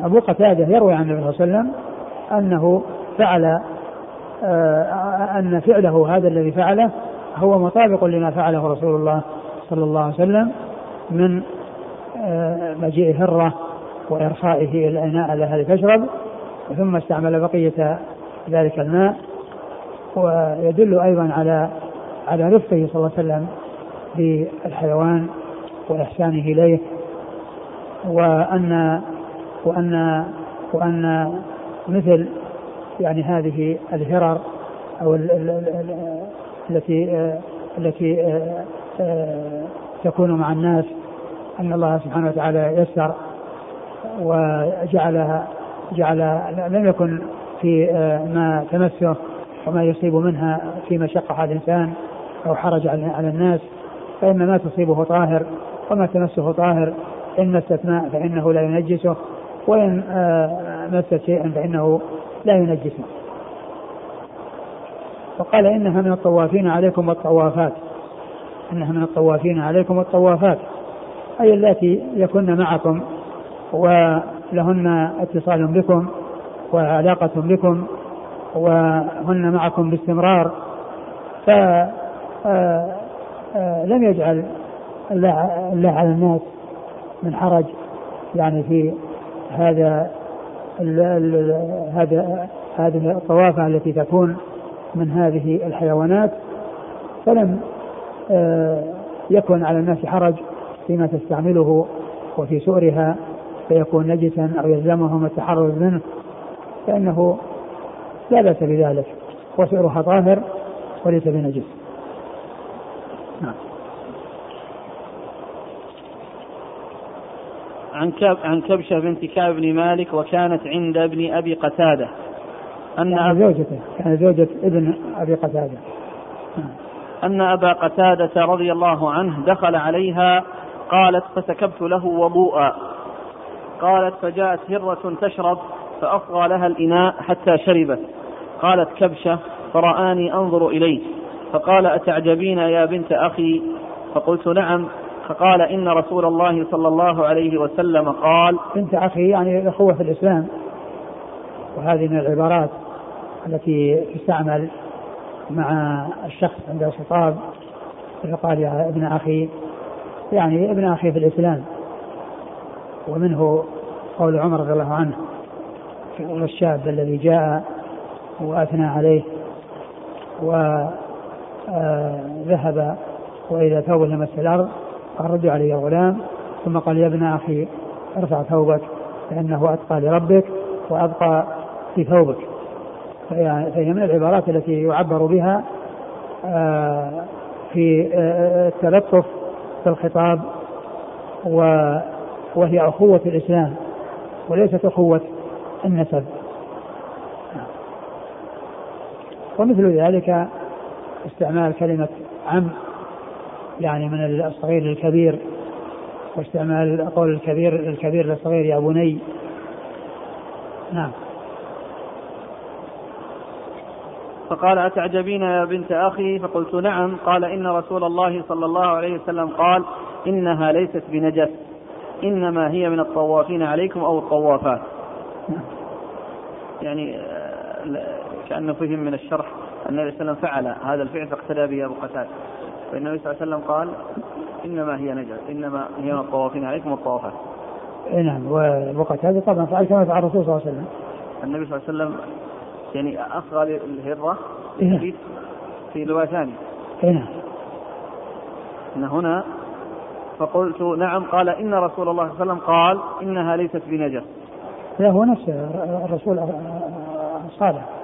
أبو قتادة يروي عن النبي صلى الله عليه وسلم أنه فعل آه، أن فعله هذا الذي فعله هو مطابق لما فعله رسول الله صلى الله عليه وسلم من آه، مجيء هرة وإرخائه الإناء لها لتشرب ثم استعمل بقية ذلك الماء ويدل أيضا على على رفقه صلى الله عليه وسلم بالحيوان وإحسانه إليه وأن وأن وأن مثل يعني هذه الهرر أو التي التي تكون مع الناس أن الله سبحانه وتعالى يسر وجعلها جعل لم يكن في ما تمسه وما يصيب منها في مشقة على الإنسان أو حرج على الناس فإن ما تصيبه طاهر وما تمسه طاهر إن مست ماء فإنه لا ينجسه وإن آه، مست شيئا فإنه لا ينجسه. وقال إنها من الطوافين عليكم والطوافات. إنها من الطوافين عليكم والطوافات. أي اللاتي يكن معكم ولهن اتصال بكم وعلاقة بكم وهن معكم باستمرار. فلم آه، آه، يجعل الله على الناس من حرج. يعني في هذا هذا هذه الطوافة التي تكون من هذه الحيوانات فلم آه، يكن على الناس حرج فيما تستعمله وفي سؤرها فيكون نجسا أو يلزمهم التحرز منه فإنه لا بأس بذلك وسؤرها طاهر وليس بنجس. نعم. عن عن كبشة بنت كعب بن مالك وكانت عند ابن أبي قتادة. أن يعني زوجته كان زوجة ابن أبي قتادة. أن أبا قتادة رضي الله عنه دخل عليها قالت فسكبت له وضوءا. قالت فجاءت هرة تشرب فأصغى لها الإناء حتى شربت. قالت كبشة فرآني أنظر إليه فقال أتعجبين يا بنت أخي؟ فقلت نعم. فقال إن رسول الله صلى الله عليه وسلم قال بنت أخي يعني الأخوة في الإسلام وهذه من العبارات. التي تستعمل مع الشخص عند الخطاب فقال يا ابن أخي يعني ابن أخي في الإسلام. ومنه قول عمر رضي الله عنه الشاب الذي جاء وأثنى عليه وذهب آه، وإذا ثوبه لمس الأرض قال ردوا علي يا غلام. ثم قال يا ابن أخي ارفع ثوبك فإنه أتقى لربك وأبقى في ثوبك. فهي من العبارات التي يعبر بها آه، في آه، التلطف في الخطاب وهي أخوة الإسلام وليست أخوة النسب. ومثل ذلك استعمال كلمة عم يعني من الصغير للكبير واستعمال قول الكبير الكبير للصغير يا بني. نعم. فقال أتعجبين يا بنت أخي؟ فقلت نعم. قال إن رسول الله صلى الله عليه وسلم قال إنها ليست بنجس. إنما هي من الطوافين عليكم أو الطوافات. يعني آه، كأنه فهم من الشرح. أن النبي صلى الله عليه وسلم فعل هذا الفعل فاقتدى به أبو قتادة. فالنبي صلى الله عليه وسلم قال إنما هي نجس. إنما هي من الطوافين عليكم والطوافات نعم. وأبو قتادة طبعا فعل كما فعل الرسول صلى الله عليه وسلم. النبي صلى الله عليه وسلم يعني أصغى الهرة إيه؟ في رواية ثانية. إيه. إن هنا فقلت نعم قال إن رسول الله صلى الله عليه وسلم قال إنها ليست بنجس. لا هو نفسه الرسول صالح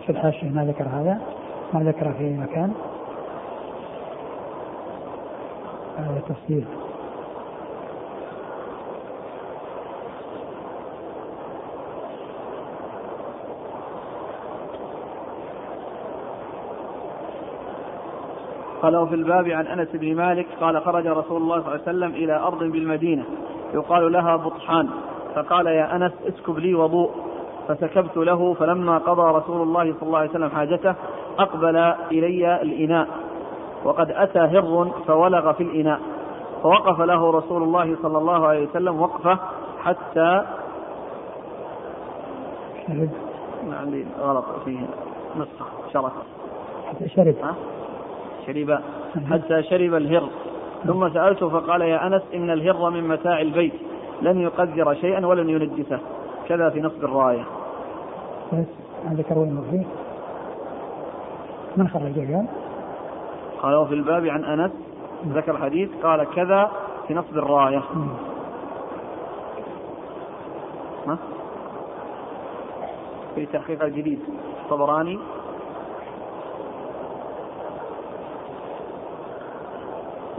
في الحاشية ما ذكر هذا ما ذكر في مكان. هذا التفصيل قال في الباب عن أنس بن مالك قال خرج رسول الله صلى الله عليه وسلم إلى أرض بالمدينة يقال لها بطحان فقال يا أنس اسكب لي وضوء. فسكبت له فلما قضى رسول الله صلى الله عليه وسلم حاجته أقبل إلي الإناء وقد أتى هر فولغ في الإناء فوقف له رسول الله صلى الله عليه وسلم وقفة حتى شرب. عندي غلط فيه نسخة شرف حتى شرب. شرب. حتى شرب الهر. ثم سألته فقال يا أنس إن الهر من متاع البيت لن يقدر شيئا ولن ينجسه. كذا في نصب الراية. بس ذكر وين فيه من خرج قال؟ قال في الباب عن أنس ذكر حديث قال كذا في نصب الراية؟ في تحقيق الجديد. الطبراني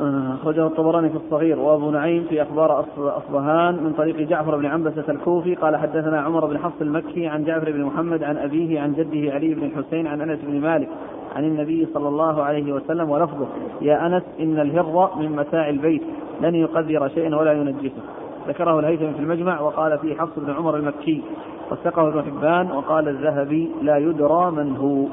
أخرجه الطبراني في الصغير وأبو نعيم في أخبار أصبهان من طريق جعفر بن عنبسة الكوفي. قال حدثنا عمر بن حفص المكي عن جعفر بن محمد عن أبيه عن جده علي بن الحسين عن أنس بن مالك عن النبي صلى الله عليه وسلم ولفظه يا أنس إن الهر من متاع البيت لن يقدر شيئا ولا ينجسه. ذكره الهيثم في المجمع وقال فيه حفص بن عمر المكي وثقه ابن حبان وقال الذهبي لا يدرى من هو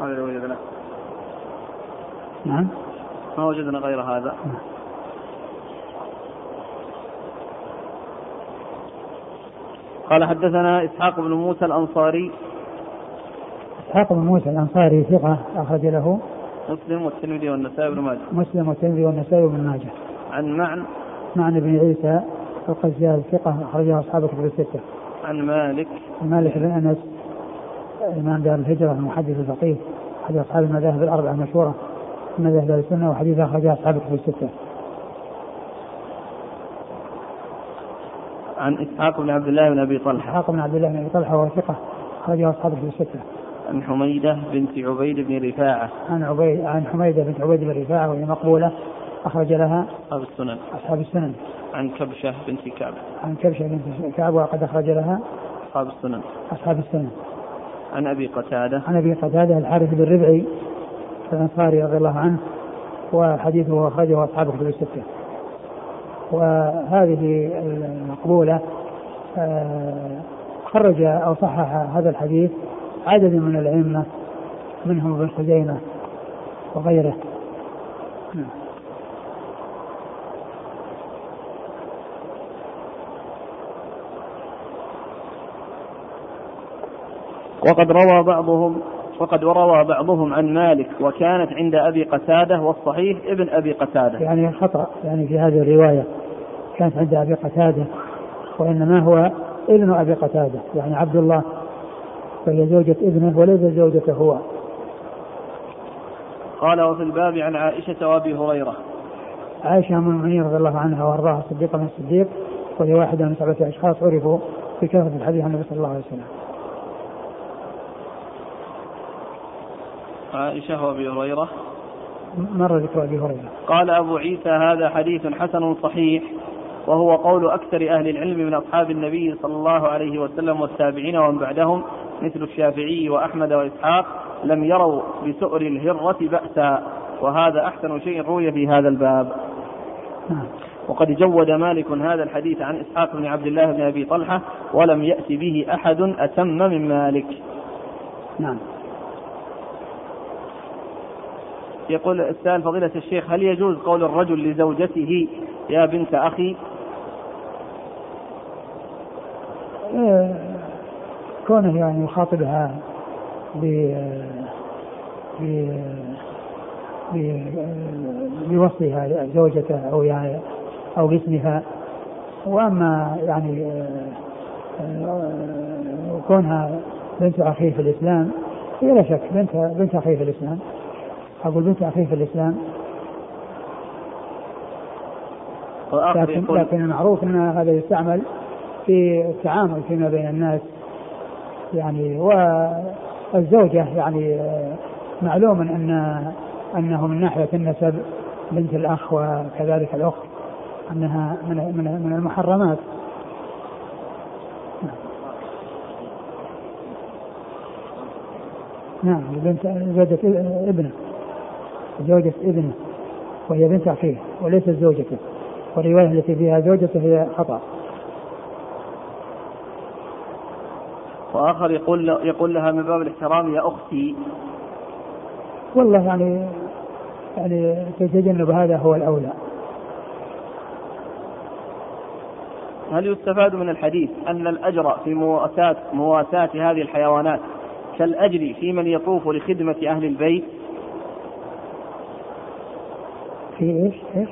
هذا اللي وجدنا نعم ما وجدنا غير هذا. قال حدثنا إسحاق بن موسى الأنصاري. إسحاق بن موسى الأنصاري ثقة أخرج له مسلم والترمذي والنسائي بن ماجه. مسلم والترمذي والنسائي بن ماجه. عن معن. معن بن عيسى القزاز ثقة أخرجه أصحاب كتب الستة. عن مالك. مالك بن أنس إمام دار الهجرة المحدث الفقيه أحد أصحاب المذاهب الأربعة المشهورة. مذاهب أهل السنة وحديث أخرجه أصحاب الكتب الستة. عن إسحاق بن عبد الله بن أبي طلحة. إسحاق بن عبد الله بن أبي طلحة وهو ثقة أخرجه أصحاب الكتب الستة. عن حميدة بنت عبيد بن رفاعة. عن عبيد عن حميدة بنت عبيد بن رفاعة وهي مقبولة أخرج لها أصحاب السنن. أصحاب السنن. عن كبشة بنت كعب. عن كبشة بنت كعب وقد أخرج لها أصحاب السنن. أصحاب السنن. عن أبي قتادة عن أبي قتادة الحارث بن ربعي الانصاري رضي الله عنه وحديثه أخرجه أصحاب الكتب الستة وهذه المقبولة آه، خرج أو صحح هذا الحديث عدد من الأئمة منهم ابن خزيمه وغيره نعم. وقد روى بعضهم وقد روى بعضهم عن مالك وكانت عند أبي قتادة والصحيح ابن أبي قتادة. يعني خطأ يعني في هذه الرواية كانت عند أبي قتادة وإنما هو ابن أبي قتادة يعني عبد الله فهي زوجة ابنه وليس زوجته هو. قال وفي الباب عن عائشة وأبي هريرة. عائشة أم المؤمنين رضي الله عنها وأرضاها الصديقة من الصديق وهي واحدة من سبعة أشخاص عرفوا بكثرة الحديث عن النبي صلى الله عليه وسلم. عائشة وأبي هريرة. مر ذكر أبي هريرة. قال أبو عيسى هذا حديث حسن صحيح وهو قول أكثر أهل العلم من أصحاب النبي صلى الله عليه وسلم والتابعين ومن بعدهم مثل الشافعي وأحمد وإسحاق لم يروا بسؤر الهرة بأسا وهذا أحسن شيء روي في هذا الباب. نعم. وقد جود مالك هذا الحديث عن إسحاق بن عبد الله بن أبي طلحة ولم يأتي به أحد أتم من مالك. نعم. يقول السائل فضيلة الشيخ هل يجوز قول الرجل لزوجته يا بنت أخي؟ آه، كونه يعني يخاطبها ب بوصفها زوجته أو يعني أو باسمها. وأما يعني آه، كونها بنت اخيه في الإسلام هي لا شك بنت بنت اخيه في الإسلام. أقول بنت أخيه في الإسلام. لكن, لكن المعروف أن هذا يستعمل في التعامل فيما بين الناس. يعني والزوجة يعني معلوم أن أنه من ناحية النسب بنت الأخ وكذلك الأخت أنها من من من المحرمات. نعم بنت زوجة ابنة. زوجة ابنه وهي بنت أخيه وليست زوجته. والرواية التي فيها زوجته هي خطأ. وآخر يقول يقول لها من باب الاحترام يا أختي. والله يعني يعني تتجنب هذا هو الأولى. هل يستفاد من الحديث أن الأجر في مواساة مواساة هذه الحيوانات كالأجر في من يطوف لخدمة أهل البيت؟ في إيش؟ إيش؟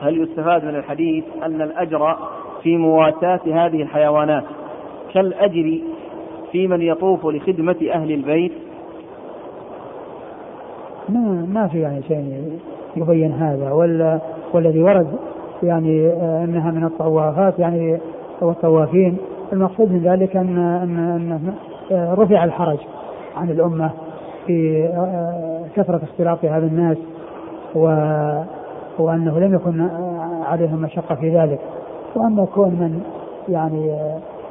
هل يستفاد من الحديث أن الأجر في مواساة هذه الحيوانات كالأجر في من يطوف لخدمة أهل البيت ما ما في يعني شيء يبين هذا ولا والذي ورد يعني آه، أنها من الطوافات يعني والطوافين المقصود من ذلك أن أن, أن آه، رفع الحرج عن الأمة في آه، كثرة اختلاطها بالناس و وانه لم يكن عليهم مشقة في ذلك. وأما كون من يعني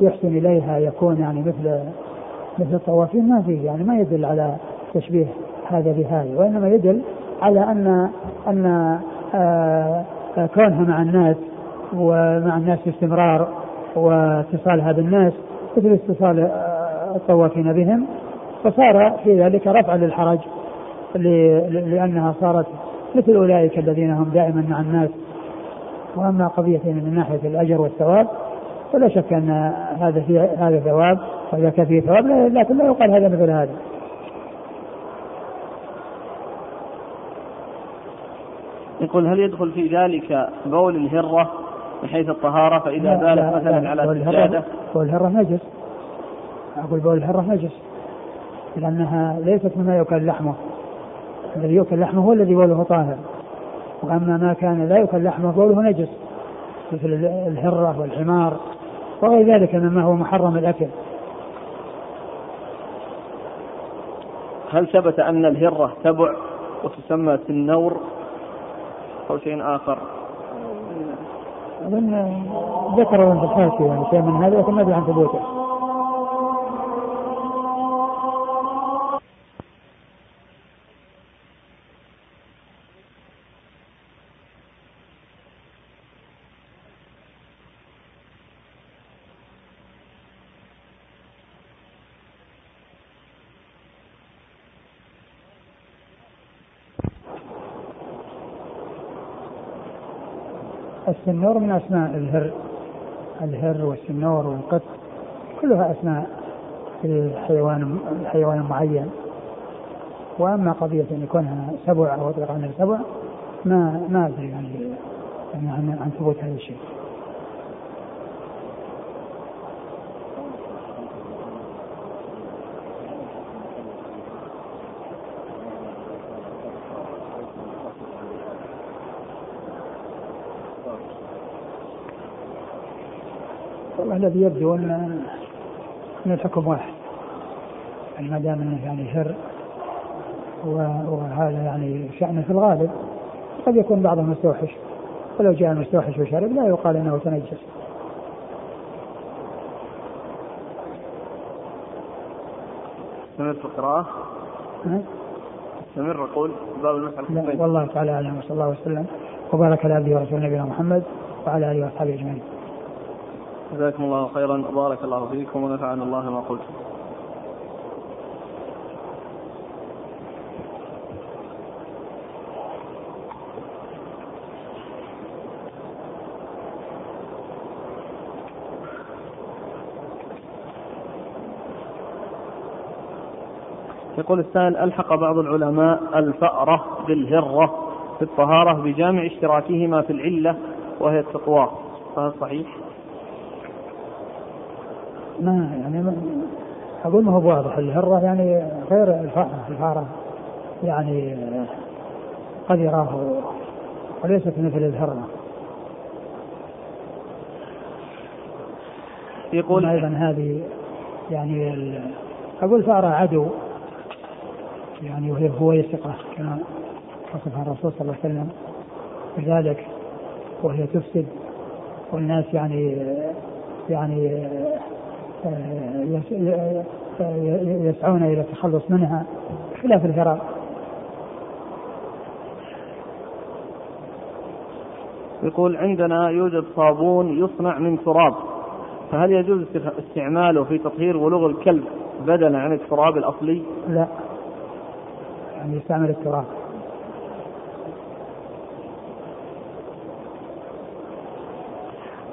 يحسن إليها يكون يعني مثل مثل الطوافين ما فيه يعني ما يدل على تشبيه هذا بهذا وإنما يدل على أن أن آه، كونها مع الناس ومع الناس باستمرار واتصالها بالناس مثل اتصال الطوافين بهم فصار في ذلك رفع للحرج لأنها صارت مثل أولئك الذين هم دائما مع الناس. وأما قضية من ناحية الأجر والثواب فلا شك أن هذا في هذا ثواب وذاك فيه ثواب لكن لا يقال هذا مثل هذا. يقول هل يدخل في ذلك بول الهرة من حيث الطهارة؟ فإذا بالت مثلا على السجادة. بول الهرة نجس. أقول بول الهرة نجس لأنها ليست مما يؤكل لحمة. الذي يؤكل لحمه هو الذي بوله طاهر. وأما ما كان لا يؤكل لحمه بوله نجس مثل الهرة والحمار وغير ذلك مما هو محرم الأكل. هل ثبت أن الهرة تبع وتسمى سنور أو شيء آخر؟ أظن ذكروا في الحاشية يعني شيء من هذا لكن ما أدري عن ثبوته. السنور من أسماء الهر الهر والسنور والقط كلها أسماء الحيوان الحيوان المعين وأما قضية أن يكونها سبع أو أطلق عنها سبع ما ما أدري يعني عن عن ثبوت هذا الشيء. الذي يبدو أن ان الحكم واحد. يعني ما دام أنه يعني شر وهذا يعني شأنه في الغالب قد يكون بعضهم مستوحش. ولو جاء المستوحش وشرب لا يقال إنه تنجس. استمر في القراءة استمر أقول باب المسألة والله تعالى أعلم وصلى الله وسلم. وبارك على عبده ورسوله نبينا محمد وعلى آله وأصحابه أجمعين. جزاكم الله خيرا. وبارك الله فيكم ونفعنا الله ما قلتم يقول السائل ألحق بعض العلماء الفأرة بالهرة في الطهارة بجامع اشتراكهما في العلة وهي التقوى. فهل صحيح؟ ما يعني ما أقول ما هو واضح الهره يعني غير الفاره الفارة. يعني قد يراه وليست مثل الهرة. يقول أيضا هذه يعني أقول فارة عدو. يعني وهي هو يثقه كما وصفها الرسول صلى الله عليه وسلم لذلك وهي تفسد. والناس يعني يعني يسعون إلى التخلص منها خلاف الفراغ يقول عندنا يوجد صابون يصنع من تراب فهل يجوز استعماله في تطهير ولغ الكلب بدلا عن التراب الأصلي؟ لا. يعني يستعمل التراب.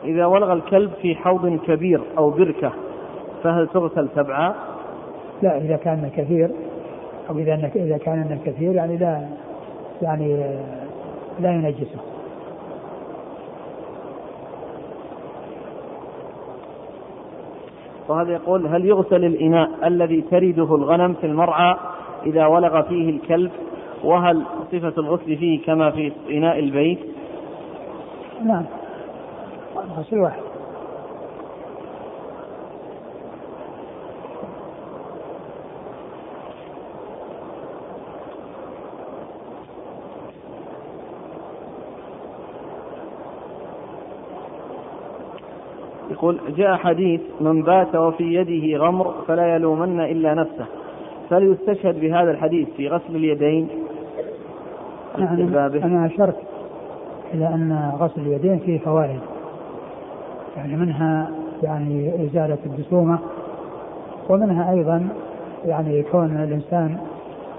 إذا ولغ الكلب في حوض كبير أو بركة فهل تغسل سبعا؟ لا إذا كان كثير أو إذا إذا كان كثير يعني لا يعني لا ينجسه. وهذا يقول هل يغسل الإناء الذي ترده الغنم في المرعى إذا ولغ فيه الكلب؟ وهل صفة الغسل فيه كما في إناء البيت؟ نعم. غسل واحد. يقول جاء حديث من بات وفي يده غمر فلا يلومن إلا نفسه. فليستشهد بهذا الحديث في غسل اليدين. أنا, أنا أشرت إلى أن غسل اليدين فيه فوائد. يعني منها يعني إزالة الجسومة ومنها أيضا يعني كون الإنسان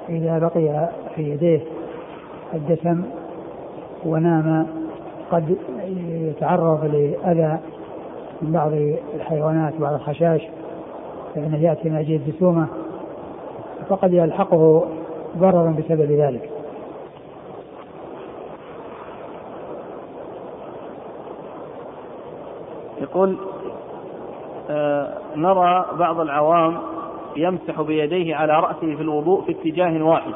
إذا بقي في يديه الدسم ونام قد يتعرض لأذى من بعض الحيوانات بعض الخشاش فإنه يأتي من أجل الجسومة فقد يلحقه ضرر بسبب ذلك يقول آه نرى بعض العوام يمسح بيديه على رأسه في الوضوء في اتجاه واحد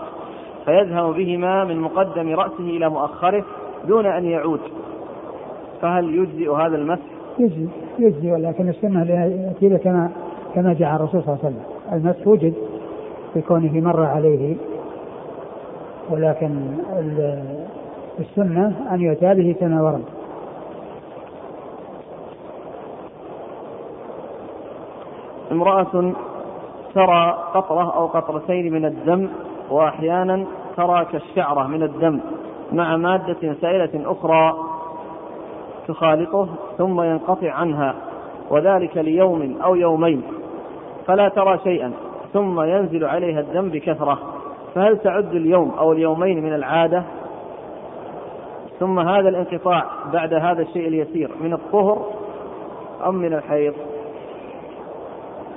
فيذهب بهما من مقدم رأسه إلى مؤخره دون أن يعود فهل يجزئ هذا المسح؟ يجزي يجزي ولكن السنة يأتي كما كما جاء الرسول صلى الله عليه وسلم. المسح وجد بكونه مر عليه ولكن السنة أن يؤتى به كما ورد. امرأة ترى قطرة أو قطرتين من الدم وأحيانا ترى كالشعرة من الدم مع مادة سائلة أخرى تخالطه ثم ينقطع عنها وذلك ليوم أو يومين فلا ترى شيئا ثم ينزل عليها الدم بكثرة فهل تعد اليوم أو اليومين من العادة؟ ثم هذا الانقطاع بعد هذا الشيء اليسير من الطهر أم من الحيض؟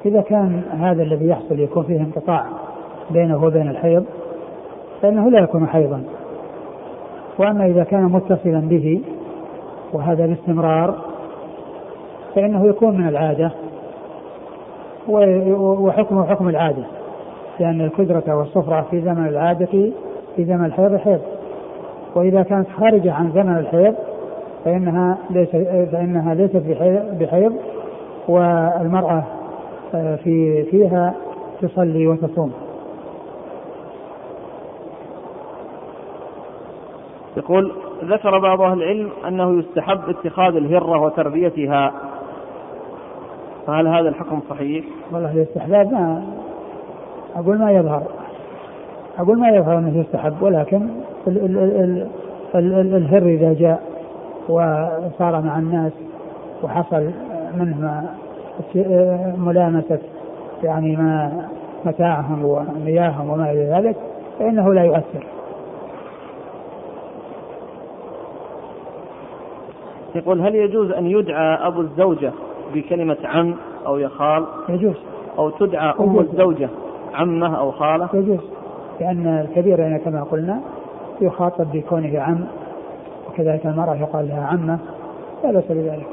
إذا كان هذا الذي يحصل يكون فيه انقطاع بينه وبين الحيض فإنه لا يكون حيضا. وأما إذا كان متصلا به وهذا باستمرار فإنه يكون من العادة وحكمه حكم العادة لأن الكدرة والصفرة في زمن العادة في زمن الحيض حيض وإذا كانت خارجة عن زمن الحيض فإنها ليس فإنها ليست بحيض والمرأة آه، في فيها تصلي وتصوم. يقول ذكر بعض أهل العلم أنه يستحب اتخاذ الهرة وتربيتها. فهل هذا الحكم صحيح؟ والله الاستحباب ما أقول ما يظهر. أقول ما يظهر أنه يستحب ولكن ال ال ال ال ال الهر إذا جاء وصار مع الناس وحصل منه ملامسة يعني ما متاعهم ومياههم وما إلى ذلك فإنه لا يؤثر. يقول هل يجوز أن يدعى أبو الزوجة بكلمة عم أو يخال يجوز. أو تدعى أم الزوجة عمة أو خالة؟ يجوز. لأن الكبير يعني كما قلنا يخاطب بكونه عم وكذلك المرأة يقال لها عمة لا بأس بذلك.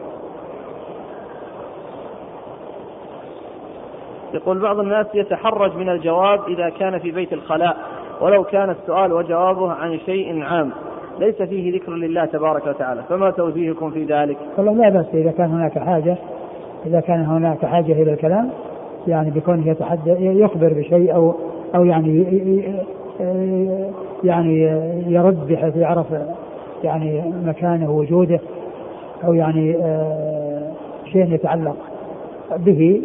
يقول بعض الناس يتحرج من الجواب إذا كان في بيت الخلاء ولو كان السؤال وجوابه عن شيء عام. ليس فيه ذكر لله تبارك وتعالى فما توجيهكم في ذلك؟ والله لا بأس إذا كان هناك حاجة إذا كان هناك حاجة إلى الكلام يعني بكونه يتحدث يخبر بشيء أو أو يعني يعني يرد بحيث يعرف يعني مكانه وجوده أو يعني شيء يتعلق به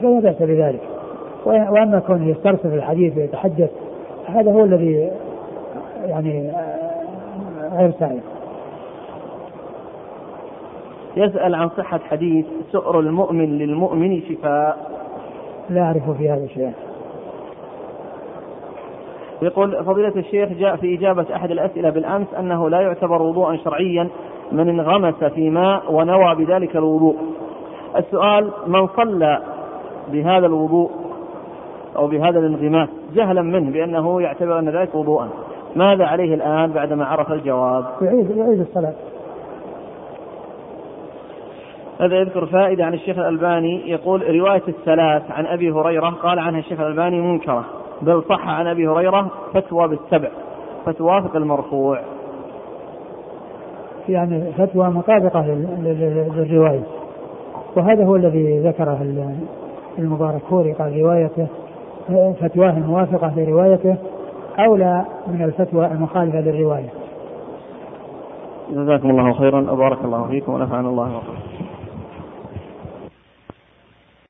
فلا بأس بذلك. وأما كونه يسترسل الحديث ويتحدث هذا هو الذي يعني غير سائغ يسأل عن صحة حديث سؤر المؤمن للمؤمن شفاء. لا أعرف في هذا شيئا. يقول فضيلة الشيخ جاء في إجابة أحد الأسئلة بالأمس أنه لا يعتبر وضوءا شرعيا من انغمس في ماء ونوى بذلك الوضوء. السؤال من صلى بهذا الوضوء أو بهذا الانغماس جهلا منه بأنه يعتبر أن ذلك وضوءا. ماذا عليه الآن بعدما عرف الجواب؟ يعيد يعيد الصلاة. هذا يذكر فائدة عن الشيخ الألباني. يقول رواية الثلاث عن أبي هريرة قال عنها الشيخ الألباني منكرة بل صح عن أبي هريرة فتوى بالسبع فتوافق المرفوع. يعني فتوى مطابقة للرواية. وهذا هو الذي ذكره المبارك فوري قال روايته فتواه الموافقة لروايته أولى من الفتوى المخالفة للرواية. جزاكم الله خيرا. وبارك الله فيكم ونفعنا الله وبركاته